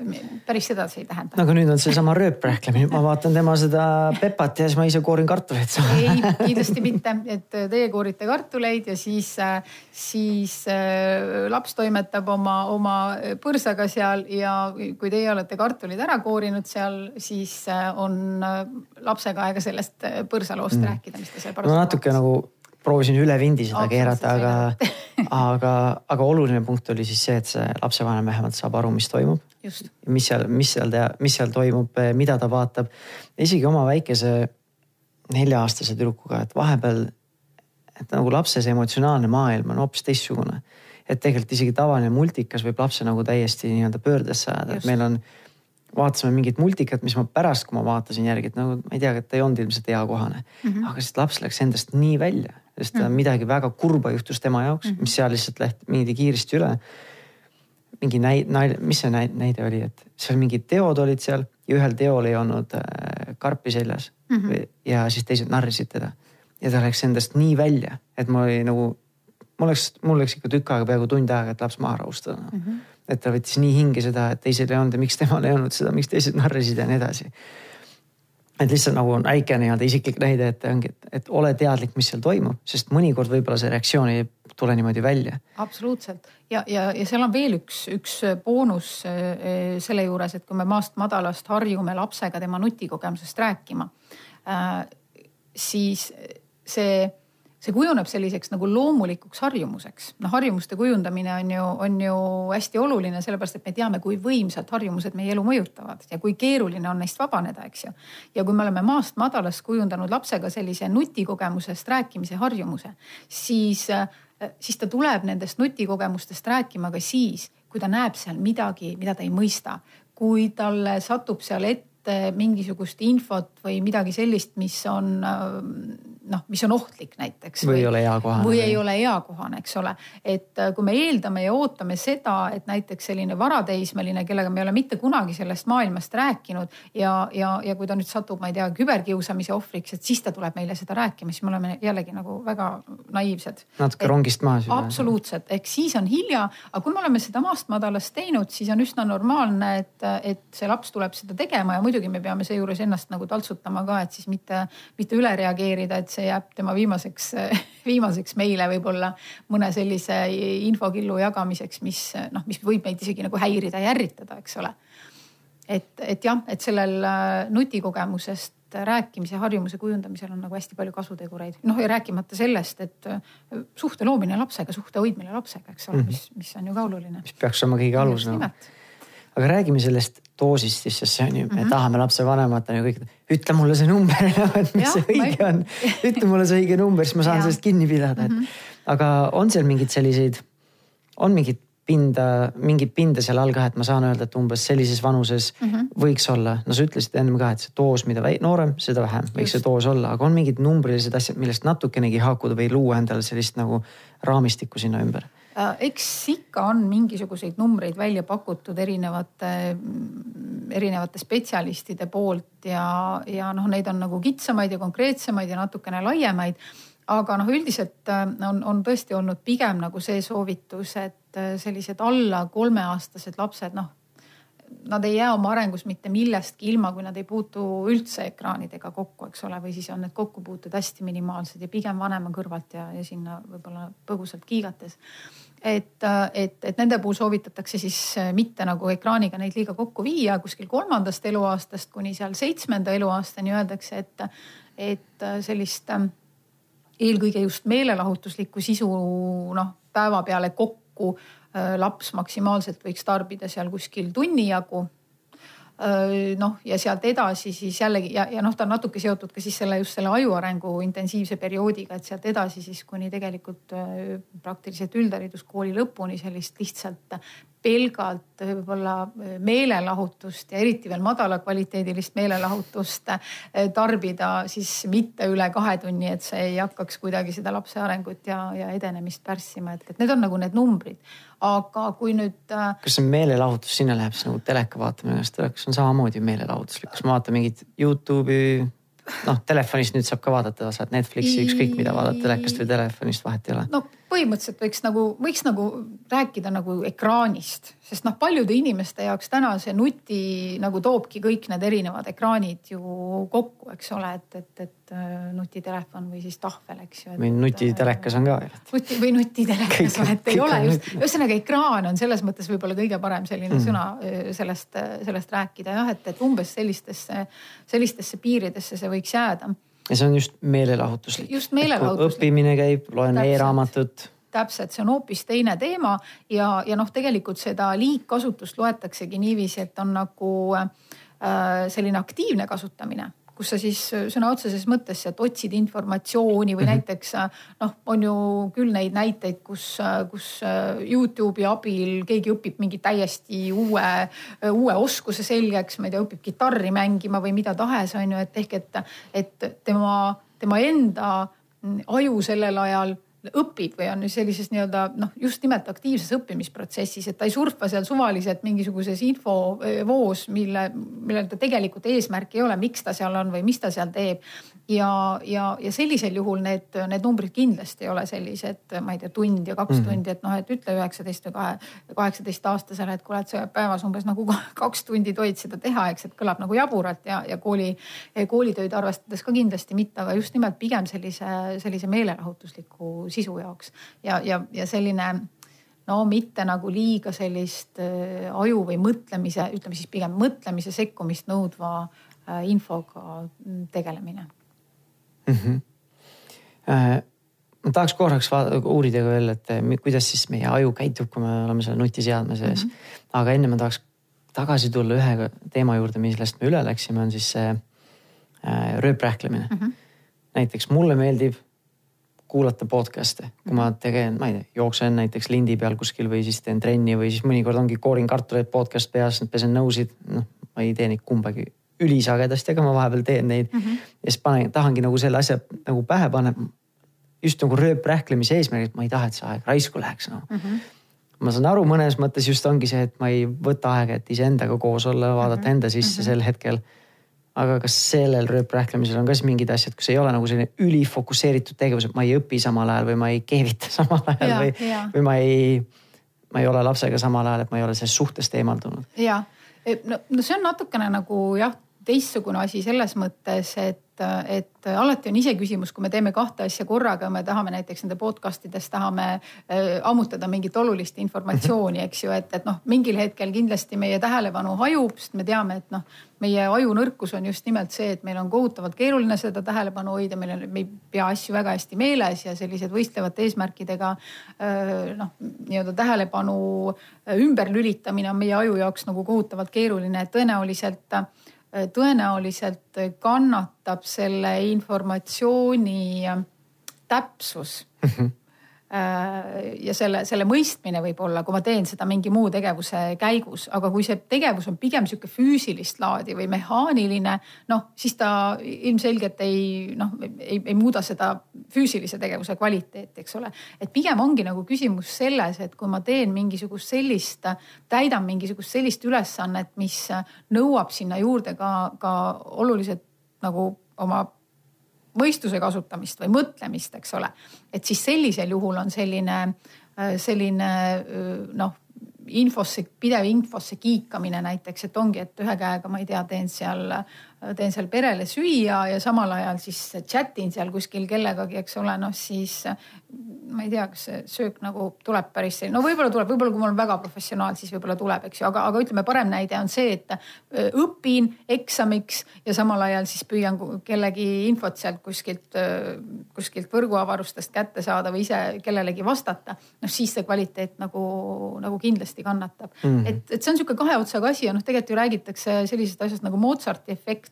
päris seda see ei tähenda. aga nüüd on seesama rööprähklemine, ma vaatan tema seda Pepat ja siis ma ise koorin kartuleid. ei, kindlasti mitte, et teie koorite kartuleid ja siis, siis äh, laps laps toimetab oma, oma põrsaga seal ja kui teie olete kartulid ära koorinud seal, siis äh, on äh, lapsega aega sellest äh, põrsaloost mm. rääkida, mis ta seal parasjagu. ma natuke nagu proovisin üle vindi seda Absolut, keerata, aga, (laughs) aga, aga oluline punkt oli siis see, et see lapsevanem vähemalt saab aru, mis toimub. mis seal, mis seal, mis seal toimub, mida ta vaatab. isegi oma väikese nelja-aastase tüdrukuga, et vahepeal, et nagu lapse see emotsionaalne maailm on hoopis teistsugune et tegelikult isegi tavaline multikas võib lapse nagu täiesti nii-öelda pöördesse ajada, et meil on, vaatasime mingit multikat, mis ma pärast, kui ma vaatasin järgi, et nagu ma ei tea, et ta ei olnud ilmselt eakohane mm. -hmm. aga siis laps läks endast nii välja, sest mm -hmm. midagi väga kurba juhtus tema jaoks mm, -hmm. mis seal lihtsalt läht-, mindi kiiresti üle. mingi näide, näide, mis see näide oli, et seal mingid teod olid seal ja ühel teol ei olnud äh, karpi seljas mm. -hmm. ja siis teised narrisid teda ja ta läks endast nii välja, et ma oli nagu mul läks, mul läks ikka tükk aega, peaaegu tund aega, et laps maha rahustada mm. -hmm. et ta võttis nii hinge seda, et teisel ei olnud ja miks temal ei olnud seda, miks teised narrisid ja nii edasi. et lihtsalt nagu on väike nii-öelda isiklik näide, et ongi, et, et ole teadlik, mis seal toimub, sest mõnikord võib-olla see reaktsioon ei tule niimoodi välja. absoluutselt ja, ja, ja seal on veel üks, üks boonus äh, selle juures, et kui me maast madalast harjume lapsega tema nutikogemusest rääkima äh,, siis see see kujuneb selliseks nagu loomulikuks harjumuseks. noh, harjumuste kujundamine on ju, on ju hästi oluline, sellepärast et me teame, kui võimsalt harjumused meie elu mõjutavad ja kui keeruline on neist vabaneda, eks ju. ja kui me oleme maast madalast kujundanud lapsega sellise nutikogemusest rääkimise harjumuse, siis, siis ta tuleb nendest nutikogemustest rääkima ka siis, kui ta näeb seal midagi, mida ta ei mõista kui talle satub seal ette mingisugust infot või midagi sellist, mis on noh, mis on ohtlik näiteks. või ei ole eakohane. või ei ole eakohane, eks ole. et äh, kui me eeldame ja ootame seda, et näiteks selline varateismeline, kellega me ei ole mitte kunagi sellest maailmast rääkinud ja, ja, ja kui ta nüüd satub, ma ei tea, küberkiusamise ohvriks, et siis ta tuleb meile seda rääkima, siis me oleme jällegi nagu väga naiivsed. natuke et, rongist maas. absoluutselt, ehk siis on hilja, aga kui me oleme seda maast madalast teinud, siis on üsna normaalne, et, et see laps tuleb seda tegema ja muidugi me peame seejuures ennast nagu taltsutama ka, et siis mitte, mitte üle reageerida, et see jääb tema viimaseks, (laughs) viimaseks meile võib-olla mõne sellise infokillu jagamiseks, mis noh, mis võib meid isegi nagu häirida ja ärritada, eks ole. et, et jah, et sellel äh, nutikogemusest rääkimise harjumuse kujundamisel on nagu hästi palju kasutegureid. noh ja rääkimata sellest, et äh, suhte loomine lapsega, suhte hoidmine lapsega, eks ole -hmm. mis, mis on ju ka oluline. mis peaks olema kõige alus. No. Aga räägime sellest doosist siis, sest see on ju mm, -hmm. me mhm. tahame lapsevanematena kõik, ütle mulle see number (laughs) et mis ja, see õige ma... on. ütle mulle see õige number, siis ma saan ja. sellest kinni pidada, et mm. -hmm. aga on seal mingeid selliseid, on mingit pinda, mingit pinda seal all ka, et ma saan öelda, et umbes sellises vanuses mm -hmm. võiks olla, no sa ütlesid ennem ka, et see doos, mida noorem, seda vähem võiks Just. see doos olla, aga on mingid numbrilised asjad, millest natukenegi haakuda või luua endale sellist nagu raamistikku sinna ümber eks ikka on mingisuguseid numbreid välja pakutud erinevate, erinevate spetsialistide poolt ja, ja noh, neid on nagu kitsamaid ja konkreetsemaid ja natukene laiemaid. aga noh, üldiselt äh, on, on tõesti olnud pigem nagu see soovitus, et äh, sellised alla kolmeaastased lapsed, noh nad ei jää oma arengus mitte millestki ilma, kui nad ei puutu üldse ekraanidega kokku, eks ole, või siis on need kokkupuuted hästi minimaalsed ja pigem vanema kõrvalt ja, ja sinna võib-olla põgusalt kiigates et, et, et nende puhul soovitatakse siis mitte nagu ekraaniga neid liiga kokku viia kuskil kolmandast eluaastast kuni seal seitsmenda eluaastani. Öeldakse, et, et sellist eelkõige just meelelahutuslikku sisu noh, päeva peale kokku laps maksimaalselt võiks tarbida seal kuskil tunni jagu noh, ja sealt edasi siis jällegi ja, ja noh, ta on natuke seotud ka siis selle just selle aju arengu intensiivse perioodiga, et sealt edasi siis kuni tegelikult praktiliselt üldhariduskooli lõpuni sellist lihtsalt pelgalt võib-olla meelelahutust ja eriti veel madalakvaliteedilist meelelahutust tarbida siis mitte üle kahe tunni, et see ei hakkaks kuidagi seda lapse arengut ja, ja edenemist pärssima, et, et need on nagu need numbrid aga kui nüüd. Äh, kas see meelelahutus, sinna läheb siis nagu teleka vaatamine, kas telekas on samamoodi meelelahutuslik, kas ma vaatan mingit Youtube'i? noh, telefonist nüüd saab ka vaadata, saad Netflixi ükskõik mida vaadata telekast või telefonist, vahet ei ole. no põhimõtteliselt võiks nagu, võiks nagu rääkida nagu ekraanist, sest noh, paljude inimeste jaoks täna see nuti nagu toobki kõik need erinevad ekraanid ju kokku, eks ole, et, et, et äh, nutitelefon või siis tahvel, eks ju. või nutitelekas on ka. nuti või nutitelekas, et ei ole just, ühesõnaga ekraan on selles mõttes võib-olla kõige parem selline mm. sõna äh, sellest, sellest rääkida jah, et, et umbes sellistesse, sellistesse piiridesse see võiks jääda ja see on just meelelahutuslik. just meelelahutuslik. õppimine käib, loen e-raamatut täpselt, see on hoopis teine teema ja, ja noh, tegelikult seda liigkasutust loetaksegi niiviisi, et on nagu äh, selline aktiivne kasutamine kus sa siis sõna otseses mõttes sealt otsid informatsiooni või mm -hmm. näiteks noh, on ju küll neid näiteid, kus, kus Youtube'i abil keegi õpib mingi täiesti uue, uue oskuse selgeks, ma ei tea, õpib kitarri mängima või mida tahes, on ju, et ehk et, et tema, tema enda aju sellel ajal õpib või on sellises nii-öelda noh, just nimelt aktiivses õppimisprotsessis, et ta ei surfa seal suvaliselt mingisuguses infovoos, mille, millel ta tegelikult eesmärki ei ole, miks ta seal on või mis ta seal teeb ja, ja, ja sellisel juhul need, need numbrid kindlasti ei ole sellised, ma ei tea, tund ja kaks mm -hmm. tundi, et noh, et ütle üheksateist või kahe, kaheksateist aastasele, et kuule, et sa päevas umbes nagu (laughs) kaks tundi tohid seda teha, eks, et kõlab nagu jaburalt ja, ja kooli, koolitöid arvestades ka kindlasti mitte, aga just nimelt pigem sellise, sellise meelelahutusliku sisu jaoks ja, ja, ja selline no mitte nagu liiga sellist äh, aju või mõtlemise, ütleme siis pigem mõtlemise sekkumist nõudva äh, infoga tegelemine mm. -hmm. ma tahaks korraks uurida ka veel, et kuidas siis meie aju käitub, kui me oleme selle nutiseadme sees mm. -hmm. aga enne ma tahaks tagasi tulla ühe teema juurde, millest me üle läksime, on siis see äh, rööprähklemine mm. -hmm. näiteks mulle meeldib kuulata podcast'e, kui ma mhm. tegelen, ma ei tea, jooksen näiteks lindi peal kuskil või siis teen trenni või siis mõnikord ongi koorin kartuleid podcast peas, pesen nõusid, noh, ma ei tee neid kumbagi ülisagedasti, aga ma vahepeal teen neid mm. -hmm. ja siis panen, tahangi nagu selle asja nagu pähe panna. just nagu rööprähklemise eesmärgil, et ma ei taha, et see aeg raisku läheks noh mm. -hmm ma saan aru, mõnes mõttes just ongi see, et ma ei võta aega, et iseendaga koos olla, vaadata mm -hmm. enda sisse mm -hmm. sel hetkel. aga kas sellel rööprähklemisel on ka siis mingid asjad, kus ei ole nagu selline ülifokusseeritud tegevus, et ma ei õpi samal ajal või ma ei keevita (laughs) samal ajal ja, või, või ma ei, ma ei ole lapsega samal ajal, et ma ei ole sellest suhtest eemaldunud. ja, no, no see on natukene nagu jah, teistsugune asi selles mõttes, et et, alati on iseküsimus, kui me teeme kahte asja korraga, me tahame näiteks nende podcast ides tahame äh, ammutada mingit olulist informatsiooni, eks ju, et, et noh, mingil hetkel kindlasti meie tähelepanu hajub, sest me teame, et noh, meie aju nõrkus on just nimelt see, et meil on kohutavalt keeruline seda tähelepanu hoida, meil on, me ei pea asju väga hästi meeles ja sellised võistlevate eesmärkidega äh, noh, nii-öelda tähelepanu ümberlülitamine on meie aju jaoks nagu kohutavalt keeruline, et tõenäoliselt Äh, tõenäoliselt kannatab selle informatsiooni äh, täpsus mm. -hmm Äh, ja selle, selle mõistmine võib-olla, kui ma teen seda mingi muu tegevuse käigus, aga kui see tegevus on pigem sihuke füüsilist laadi või mehaaniline, noh siis ta ilmselgelt ei noh, ei, ei muuda seda füüsilise tegevuse kvaliteeti, eks ole. et pigem ongi nagu küsimus selles, et kui ma teen mingisugust sellist, täidan mingisugust sellist ülesannet, mis nõuab sinna juurde ka, ka oluliselt nagu oma mõistuse kasutamist või mõtlemist, eks ole. et siis sellisel juhul on selline, äh, selline äh, noh, infosse, pidev infosse kiikamine näiteks, et ongi, et ühe käega ma ei tea, teen seal, teen seal perele süüa ja samal ajal siis chat in seal kuskil kellegagi, eks ole, noh siis ma ei tea, kas see söök nagu tuleb päris selline, no võib-olla tuleb, võib-olla kui ma olen väga professionaal, siis võib-olla tuleb, eks ju, aga, aga ütleme, parem näide on see, et äh, õpin eksamiks ja samal ajal siis püüan kellegi infot sealt kuskilt, äh, kuskilt võrguavarustest kätte saada või ise kellelegi vastata. noh, siis see kvaliteet nagu, nagu kindlasti kannatab mm. -hmm. et, et see on niisugune kahe otsaga asi ja noh, tegelikult ju räägitakse sellisest asjast nagu Mozarti efekt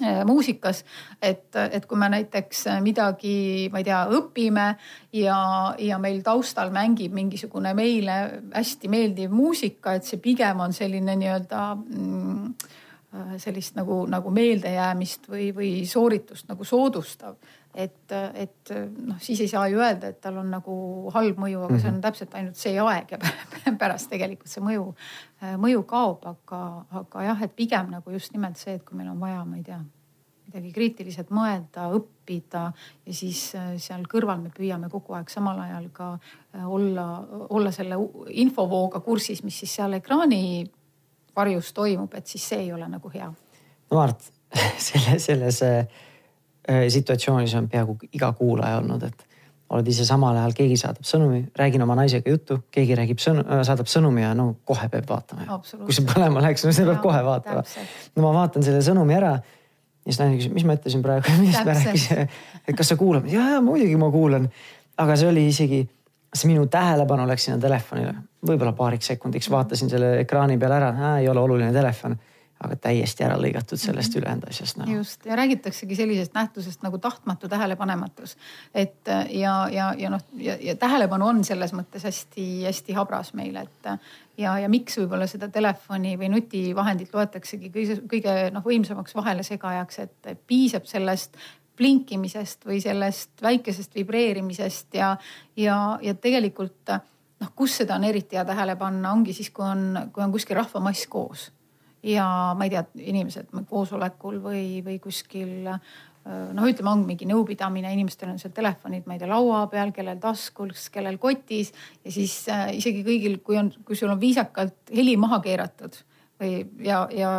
muusikas, et, et kui me näiteks midagi, ma ei tea, õpime ja, ja meil taustal mängib mingisugune meile hästi meeldiv muusika, et see pigem on selline nii-öelda mm, äh, sellist nagu, nagu meeldejäämist või, või sooritust nagu soodustav et, et noh, siis ei saa ju öelda, et tal on nagu halb mõju, aga see on mhm. täpselt ainult see aeg ja (laughs) pärast tegelikult see mõju, mõju kaob, aga, aga jah, et pigem nagu just nimelt see, et kui meil on vaja, ma ei tea, midagi kriitiliselt mõelda, õppida ja siis äh, seal kõrval me püüame kogu aeg samal ajal ka äh, olla, olla selle infovooga kursis, mis siis seal ekraani varjus toimub, et siis see ei ole nagu hea. no Mart, (laughs) selle, selles äh, situatsioonis on peaaegu iga kuulaja olnud, et oled ise samal ajal, keegi saadab sõnumi, räägin oma naisega juttu, keegi räägib sõnu, äh, saadab sõnumi ja no kohe peab vaatama. kui see põlema läks, no seda peab kohe vaatama. no ma vaatan selle sõnumi ära. ja siis naine küsib, mis ma ütlesin praegu, millest me rääkisime, et kas sa kuulad? ja, ja muidugi ma kuulan. aga see oli isegi, see minu tähelepanu läks sinna telefonile, võib-olla paariks sekundiks vaatasin selle ekraani peale ära, ei ole oluline telefon aga täiesti ära lõigatud sellest mm -hmm. ülejäänud asjast no.. just ja räägitaksegi sellisest nähtusest nagu tahtmatu tähelepanematus. et ja, ja, ja noh, ja, ja tähelepanu on selles mõttes hästi-hästi habras meil, et ja, ja miks võib-olla seda telefoni või nutivahendit loetaksegi kõige, kõige noh, võimsamaks vahelesegajaks, et piisab sellest blinkimisest või sellest väikesest vibreerimisest ja, ja, ja tegelikult noh, kus seda on eriti hea tähele panna, ongi siis, kui on, kui on kuskil rahvamass koos ja ma ei tea, inimesed koosolekul või, või kuskil noh, ütleme, on mingi nõupidamine, inimestel on seal telefonid, ma ei tea, laua peal, kellel taskus, kellel kotis ja siis äh, isegi kõigil, kui on, kui sul on viisakalt heli maha keeratud või ja, ja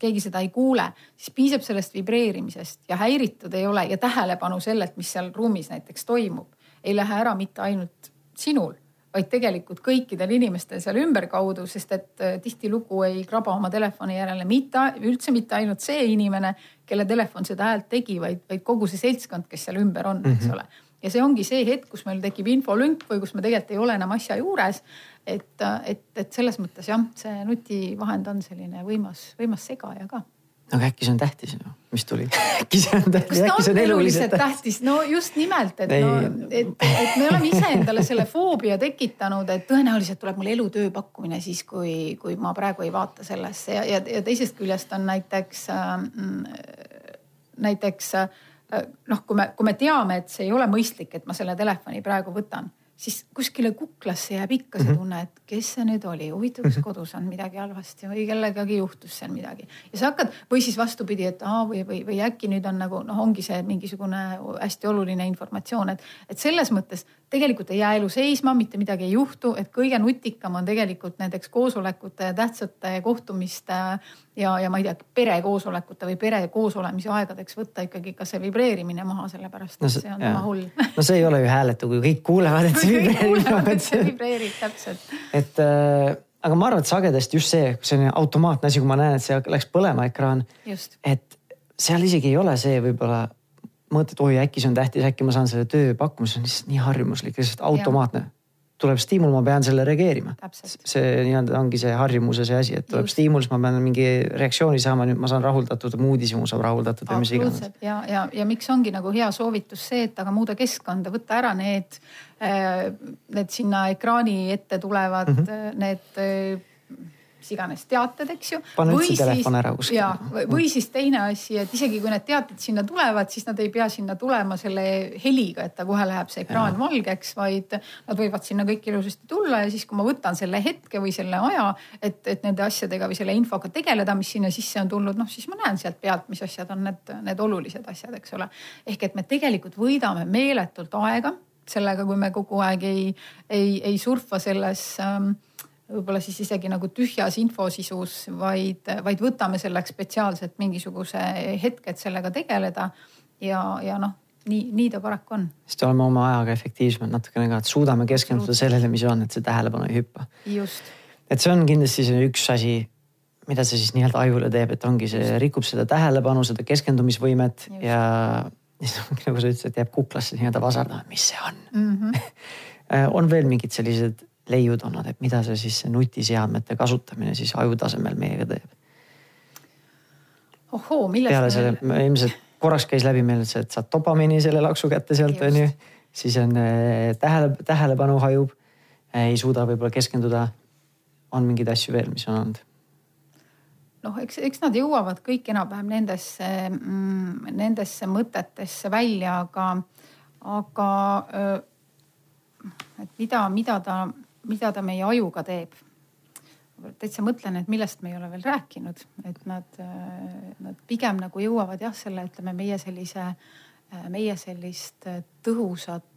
keegi seda ei kuule, siis piisab sellest vibreerimisest ja häiritud ei ole ja tähelepanu sellelt, mis seal ruumis näiteks toimub, ei lähe ära mitte ainult sinul vaid tegelikult kõikidel inimestel seal ümberkaudu, sest et äh, tihtilugu ei kraba oma telefoni järele mitte, üldse mitte ainult see inimene, kelle telefon seda häält tegi, vaid, vaid kogu see seltskond, kes seal ümber on mm, -hmm. eks mhm. ole. ja see ongi see hetk, kus meil tekib infolünk või kus me tegelikult ei ole enam asja juures. et, et, et selles mõttes jah, see nutivahend on selline võimas, võimas segaja ka aga äkki see on tähtis ju, mis tuli? (laughs) Äkki see on tähtis, äkki see on eluliselt tähtis, no just nimelt, et Ei. no, et, et me oleme iseendale selle foobia tekitanud, et tõenäoliselt tuleb mul elutöö pakkumine siis, kui, kui ma praegu ei vaata sellesse. Ja, ja, ja teisest küljest on näiteks äh,, näiteks äh, noh, kui me, kui me teame, et see ei ole mõistlik, et ma selle telefoni praegu võtan siis kuskile kuklasse jääb ikka see mhm. tunne, et kes see nüüd oli, huvitav, kas mhm. kodus on midagi halvasti või kellegagi juhtus seal midagi. ja sa hakkad või siis vastupidi, et aa või, või, või äkki nüüd on nagu noh, ongi see mingisugune hästi oluline informatsioon, et, et selles mõttes tegelikult ei jää elu seisma, mitte midagi ei juhtu, et kõige nutikam on tegelikult nendeks koosolekute ja tähtsate kohtumiste ja, ja ma ei tea, perekoosolekute või pere koosolemise aegadeks võtta ikkagi ka see vibreerimine maha, sellepärast et no, see on tema hull. no see ei ole ju hääletu, kui kõik kuulevad, et see vibreerib. et see vibreerib täpselt. et äh, aga ma arvan, et sagedasti just see, selline automaatne asi, kui ma näen, et see läks põlema ekraan. et seal isegi ei ole see võib-olla mõtled, oi äkki see on tähtis, äkki ma saan selle tööpakkumise, on lihtsalt nii harjumuslik, lihtsalt automaatne. tuleb stiimul, ma pean selle reageerima. see nii-öelda ongi see harjumuse see asi, et tuleb Just. stiimul, siis ma pean mingi reaktsiooni saama, nüüd ma saan rahuldatud, mu uudishimu saab rahuldatud või mis iganes. ja, ja, ja miks ongi nagu hea soovitus see, et aga muuda keskkonda, võtta ära need, äh, need sinna ekraani ette tulevad mm, -hmm. need äh, mis iganes teated, eks ju. pane üldse telefon ära kuskile. ja, või siis teine asi, et isegi kui need teated sinna tulevad, siis nad ei pea sinna tulema selle heliga, et ta kohe läheb see ekraan valgeks, vaid nad võivad sinna kõik ilusasti tulla ja siis, kui ma võtan selle hetke või selle aja, et, et nende asjadega või selle infoga tegeleda, mis sinna sisse on tulnud, noh siis ma näen sealt pealt, mis asjad on need, need olulised asjad, eks ole. ehk et me tegelikult võidame meeletult aega sellega, kui me kogu aeg ei, ei, ei surfa selles ähm, võib-olla siis isegi nagu tühjas infosisus, vaid, vaid võtame selleks spetsiaalselt mingisuguse hetke, et sellega tegeleda. ja, ja noh, nii, nii ta paraku on. sest oleme oma ajaga efektiivsemad natukene ka, et suudame keskenduda sellele, mis on, et see tähelepanu ei hüppa. et see on kindlasti see üks asi, mida see siis nii-öelda ajule teeb, et ongi see rikub seda tähelepanu, seda keskendumisvõimet Just. ja (laughs) nagu sa ütlesid, jääb kuklasse nii-öelda vasardama, mis see on mm. -hmm. (laughs) on veel mingid sellised leiud olnud, et mida see siis see nutiseadmete kasutamine siis aju tasemel meiega teeb? ohoo, millest peale selle ilmselt korraks käis läbi meil see, et saad dopamiini selle laksu kätte sealt on ju. siis on äh, tähele, tähelepanu hajub. ei suuda võib-olla keskenduda. on mingeid asju veel, mis on olnud? noh, eks, eks nad jõuavad kõik enam-vähem nendesse mm,, nendesse mõtetesse välja, aga, aga et mida, mida ta mida ta meie ajuga teeb. täitsa mõtlen, et millest me ei ole veel rääkinud, et nad, nad pigem nagu jõuavad jah, selle ütleme meie sellise, meie sellist tõhusat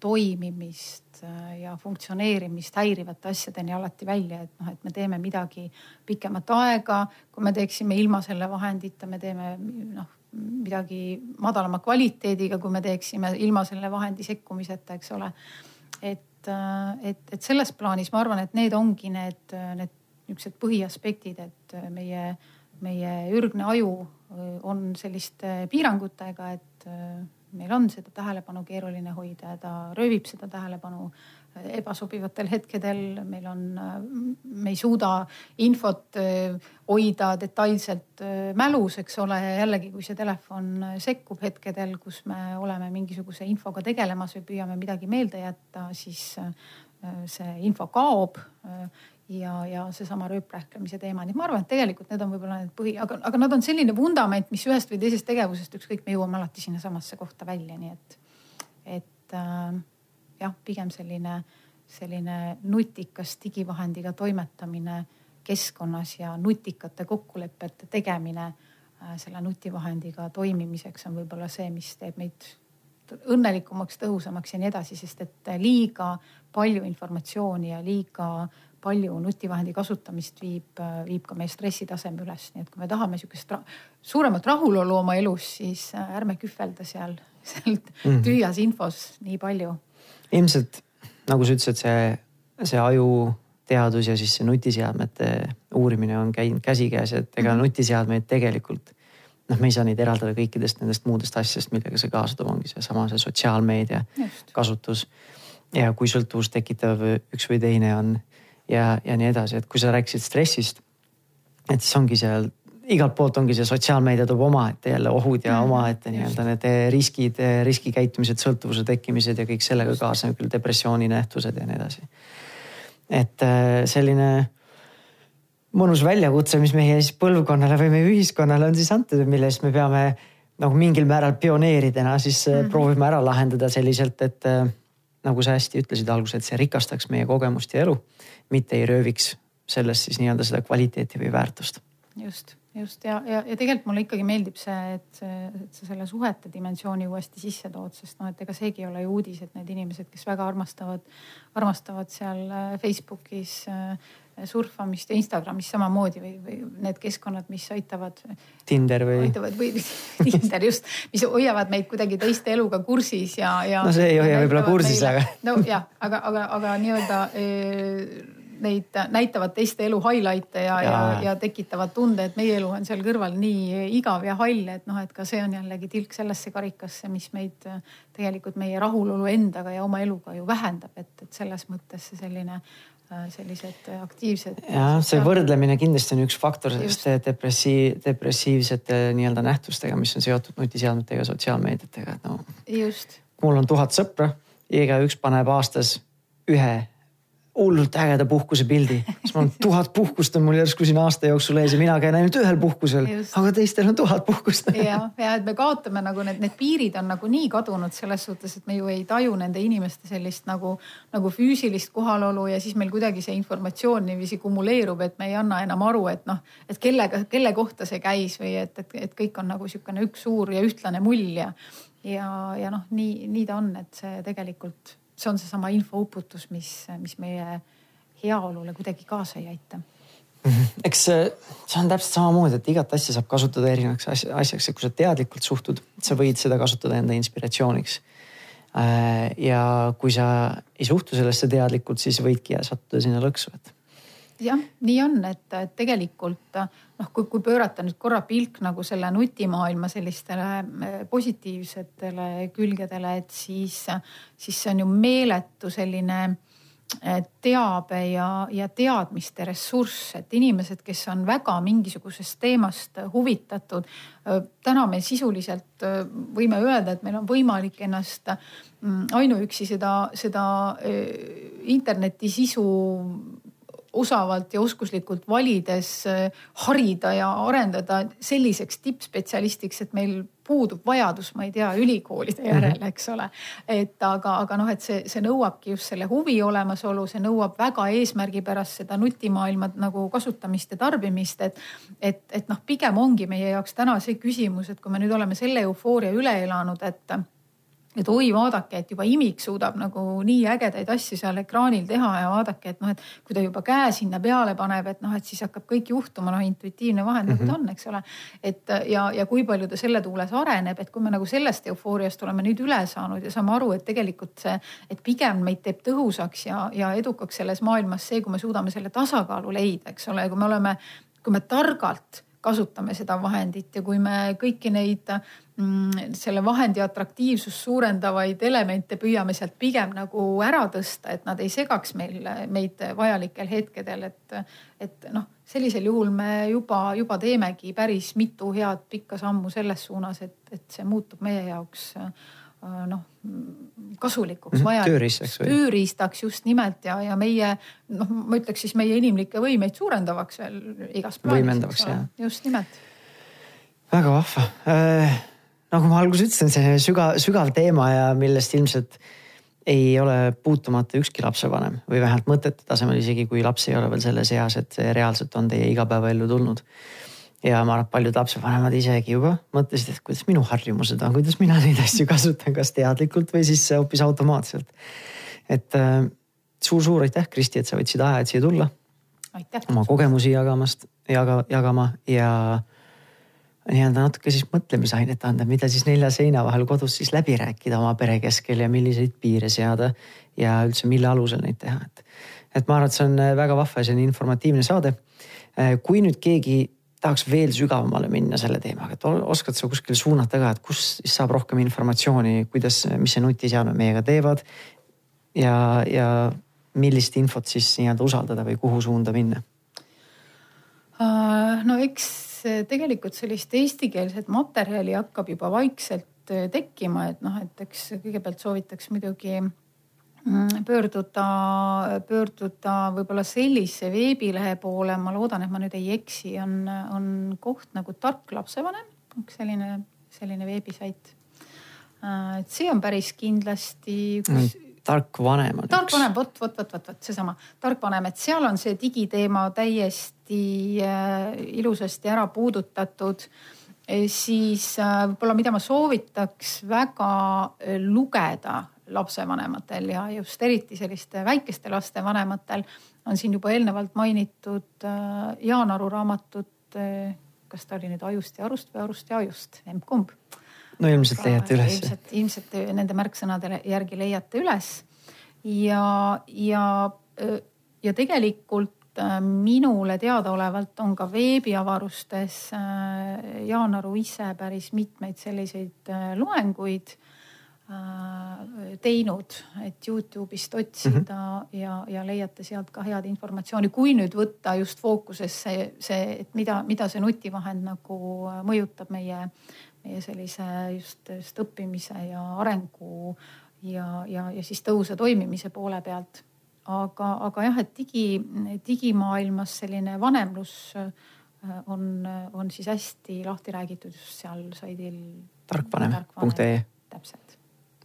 toimimist ja funktsioneerimist häirivate asjadeni alati välja, et noh, et me teeme midagi pikemat aega, kui me teeksime ilma selle vahendita, me teeme noh midagi madalama kvaliteediga, kui me teeksime ilma selle vahendi sekkumiseta, eks ole. et äh, et, et selles plaanis ma arvan, et need ongi need, need niisugused põhiaspektid, et meie, meie ürgne aju äh, on selliste piirangutega, et äh, meil on seda tähelepanu keeruline hoida ja ta röövib seda tähelepanu ebasobivatel hetkedel, meil on, me ei suuda infot äh, hoida detailselt äh, mälus, eks ole, ja jällegi, kui see telefon sekkub hetkedel, kus me oleme mingisuguse infoga tegelemas või püüame midagi meelde jätta, siis see info kaob ja, ja seesama rööprähklemise teema, nii et ma arvan, et tegelikult need on võib-olla need põhi, aga, aga nad on selline vundament, mis ühest või teisest tegevusest, ükskõik, me jõuame alati sinnasamasse kohta välja, nii et, et äh, jah, pigem selline, selline nutikas digivahendiga toimetamine keskkonnas ja nutikate kokkulepete tegemine äh, selle nutivahendiga toimimiseks on võib-olla see, mis teeb meid õnnelikumaks, tõhusamaks ja nii edasi, sest et liiga palju informatsiooni ja liiga palju nutivahendi kasutamist viib, viib ka meie stressitaseme üles, nii et kui me tahame sihukest ra suuremat rahulolu oma elus, siis äh, ärme kühvelda seal, (laughs) seal mhm. tühjas infos nii palju ilmselt nagu sa ütlesid, see, see ajuteadus ja siis see nutiseadmete uurimine on käinud käsikäes, et ega -hmm. nutiseadmeid tegelikult noh, me ei saa neid eraldada kõikidest nendest muudest asjadest, millega see kaasa toob, ongi seesama see sotsiaalmeedia Just. kasutus. ja kui sõltuvust tekitav üks või teine on ja, ja nii edasi, et kui sa rääkisid stressist, et siis ongi seal igalt poolt ongi see sotsiaalmeedia toob omaette jälle ohud ja mm, omaette nii-öelda need riskid, riskikäitumised, sõltuvuse tekkimised ja kõik sellega kaasnev küll depressiooni nähtused ja nii edasi. et äh, selline mõnus väljakutse, mis meie siis põlvkonnale või meie ühiskonnale on siis antud, mille eest me peame nagu mingil määral pioneeridena siis mm -hmm. proovime ära lahendada selliselt, et nagu sa hästi ütlesid alguses, et see rikastaks meie kogemust ja elu, mitte ei rööviks sellest siis nii-öelda seda kvaliteeti või väärtust. just just ja, ja, ja tegelikult mulle ikkagi meeldib see, et, et sa selle suhete dimensiooni uuesti sisse tood, sest noh, et ega seegi ei ole ju uudis, et need inimesed, kes väga armastavad, armastavad seal äh, Facebookis äh, surfamist ja Instagramis samamoodi või, või need keskkonnad, mis aitavad. Tinder või? aitavad või (laughs) Tinder just, mis hoiavad meid kuidagi teiste eluga kursis ja, ja. no see ei hoia võib-olla kursis, aga. nojah, aga, aga, aga nii-öelda eh, neid näitavad teiste elu highlight'e ja, ja, ja, ja tekitavad tunde, et meie elu on seal kõrval nii igav ja hall, et noh, et ka see on jällegi tilk sellesse karikasse, mis meid tegelikult meie rahulolu endaga ja oma eluga ju vähendab, et, et selles mõttes see selline sellised aktiivsed. jah, see võrdlemine kindlasti on üks faktor selliste depressiiv, depressiivsete nii-öelda nähtustega, mis on seotud nutiseadmetega sotsiaalmeediatega, et no. just. mul on tuhat sõpra, igaüks paneb aastas ühe hullult ägeda puhkusepildi, siis mul on (laughs) tuhat puhkust on mul järsku siin aasta jooksul ees ja mina käin ainult ühel puhkusel, aga teistel on tuhat puhkust. (laughs) ja, ja et me kaotame nagu need, need piirid on nagu nii kadunud selles suhtes, et me ju ei taju nende inimeste sellist nagu, nagu füüsilist kohalolu ja siis meil kuidagi see informatsioon niiviisi kumuleerub, et me ei anna enam aru, et noh, et kellega, kelle kohta see käis või et, et, et kõik on nagu sihukene üks suur ja ühtlane mull ja, ja, ja noh, nii, nii ta on, et see tegelikult see on seesama infouputus, mis, mis meie heaolule kuidagi kaasa ei aita mhm. eks see on täpselt samamoodi, et igat asja saab kasutada erinevaks asjaks ja kui sa teadlikult suhtud, sa võid seda kasutada enda inspiratsiooniks. Äh, ja kui sa ei suhtu sellesse teadlikult, siis võidki sattuda sinna lõksu, et jah, nii on, et, et tegelikult noh, kui, kui pöörata nüüd korra pilk nagu selle nutimaailma sellistele eh, positiivsetele külgedele, et siis, siis see on ju meeletu selline eh, teabe ja, ja teadmiste ressurss, et inimesed, kes on väga mingisugusest teemast huvitatud. Eh, täna me sisuliselt võime öelda, et meil on võimalik ennast mm, ainuüksi seda, seda interneti sisu osavalt ja oskuslikult valides äh, harida ja arendada selliseks tippspetsialistiks, et meil puudub vajadus, ma ei tea, ülikoolide mhm. järele, eks ole. et aga, aga noh, et see, see nõuabki just selle huvi olemasolu, see nõuab väga eesmärgipärast seda nutimaailma nagu kasutamist ja tarbimist, et. et, et noh, pigem ongi meie jaoks täna see küsimus, et kui me nüüd oleme selle eufooria üle elanud, et et oi, vaadake, et juba imik suudab nagu nii ägedaid asju seal ekraanil teha ja vaadake, et noh, et kui ta juba käe sinna peale paneb, et noh, et siis hakkab kõik juhtuma, noh intuitiivne vahend mm -hmm. nagu ta mhm. on, eks ole. et ja, ja kui palju ta selle tuules areneb, et kui me nagu sellest eufooriast oleme nüüd üle saanud ja saame aru, et tegelikult see, et pigem meid teeb tõhusaks ja, ja edukaks selles maailmas see, kui me suudame selle tasakaalu leida, eks ole, kui me oleme, kui me targalt kasutame seda vahendit ja kui me kõiki neid selle vahendi atraktiivsust suurendavaid elemente püüame sealt pigem nagu ära tõsta, et nad ei segaks meil, meid vajalikel hetkedel, et, et noh, sellisel juhul me juba, juba teemegi päris mitu head pikka sammu selles suunas, et, et see muutub meie jaoks noh kasulikuks mm, tööriistaks või? tööriistaks just nimelt ja, ja meie noh, ma ütleks siis meie inimlikke võimeid suurendavaks veel igas plaanis. võimendavaks jah. just nimelt. väga vahva äh,. Nagu ma alguses ütlesin, see sügav, sügav teema ja millest ilmselt ei ole puutumata ükski lapsevanem või vähemalt mõtete tasemel, isegi kui laps ei ole veel selles eas, et see reaalselt on teie igapäevaellu tulnud ja ma arvan, et paljud lapsevanemad isegi juba mõtlesid, et kuidas minu harjumused on, kuidas mina neid asju kasutan, kas teadlikult või siis hoopis automaatselt. et äh, suur-suur aitäh, Kristi, et sa võtsid aja, et siia tulla. oma kogemusi jagamast, jaga, jagama ja nii-öelda natuke siis mõtlemisainet anda, mida siis nelja seina vahel kodus siis läbi rääkida oma pere keskel ja milliseid piire seada ja üldse, mille alusel neid teha, et. et ma arvan, et see on väga vahva ja selline informatiivne saade. Äh, kui nüüd keegi tahaks veel sügavamale minna selle teemaga, et oskad sa kuskil suunata ka, et kus siis saab rohkem informatsiooni, kuidas, mis see nutiseadmed meiega teevad. ja, ja millist infot siis nii-öelda usaldada või kuhu suunda minna? Äh, no eks tegelikult sellist eestikeelset materjali hakkab juba vaikselt tekkima, et noh, et eks kõigepealt soovitaks muidugi mm, pöörduda, pöörduda võib-olla sellise veebilehe poole, ma loodan, et ma nüüd ei eksi, on, on koht nagu Tark lapsevanem, üks selline, selline veebisait. et see on päris kindlasti üks tark vanem on tark üks. vanem, vot, vot, vot, vot, vot seesama tark vanem, et seal on see digiteema täiesti äh, ilusasti ära puudutatud e,. siis äh, võib-olla, mida ma soovitaks väga äh, lugeda lapsevanematel ja just eriti selliste väikeste laste vanematel on siin juba eelnevalt mainitud äh, Jaan Aru raamatut äh,. kas ta oli nüüd Ajust ja arust või Arust ja ajust, emb-kumb no ilmselt leiate üles. ilmselt, ilmselt nende märksõnade järgi leiate üles ja, ja, ja tegelikult äh, minule teadaolevalt on ka veebiavarustes äh, Jaan Aru ise päris mitmeid selliseid äh, loenguid teinud, et Youtube'ist otsida mm -hmm. ja, ja leiate sealt ka head informatsiooni, kui nüüd võtta just fookusesse see, et mida, mida see nutivahend nagu mõjutab meie, meie sellise just, just õppimise ja arengu ja, ja, ja siis tõhusa toimimise poole pealt. aga, aga jah, et digi, digimaailmas selline vanemlus äh, on, on siis hästi lahti räägitud just seal saidil. tarkvanem.ee. täpselt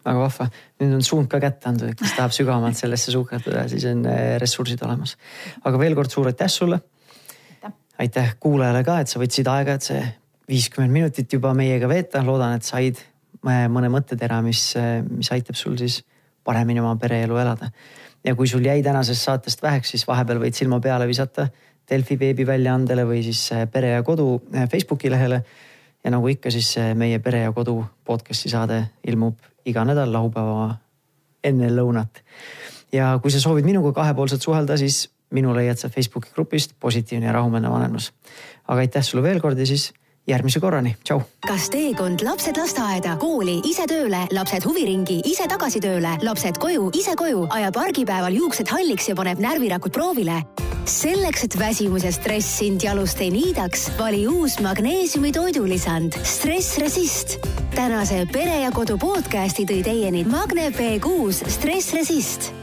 väga vahva, nüüd on suund ka kätte antud, et kes tahab sügavamalt sellesse sukelduda, siis on äh, ressursid olemas. aga veel kord suur aitäh sulle. aitäh kuulajale ka, et sa võtsid aega, et see viiskümmend minutit juba meiega veeta, loodan, et said mõne mõttetera, mis, mis aitab sul siis paremini oma pereelu elada. ja kui sul jäi tänasest saatest väheks, siis vahepeal võid silma peale visata Delfi veebiväljaandele või siis eh, Pere ja Kodu eh, Facebooki lehele. ja nagu ikka, siis eh, meie Pere ja Kodu podcast'i saade ilmub iga nädal laupäeva enne lõunat. ja kui sa soovid minuga kahepoolselt suhelda, siis minu leiad sa Facebooki grupist Positiivne ja rahumeelne vanemlus. aga aitäh sulle veel kord ja siis järgmise korrani, tšau. kas teekond lapsed lasteaeda, kooli, ise tööle, lapsed huviringi, ise tagasi tööle, lapsed koju, ise koju, ajab argipäeval juuksed halliks ja paneb närvirakud proovile? selleks, et väsimus ja stress sind jalust ei niidaks, vali uus magneesiumi toidulisand Stress Resist. tänase Pere ja Kodu podcasti tõi teieni Magne B6 Stress Resist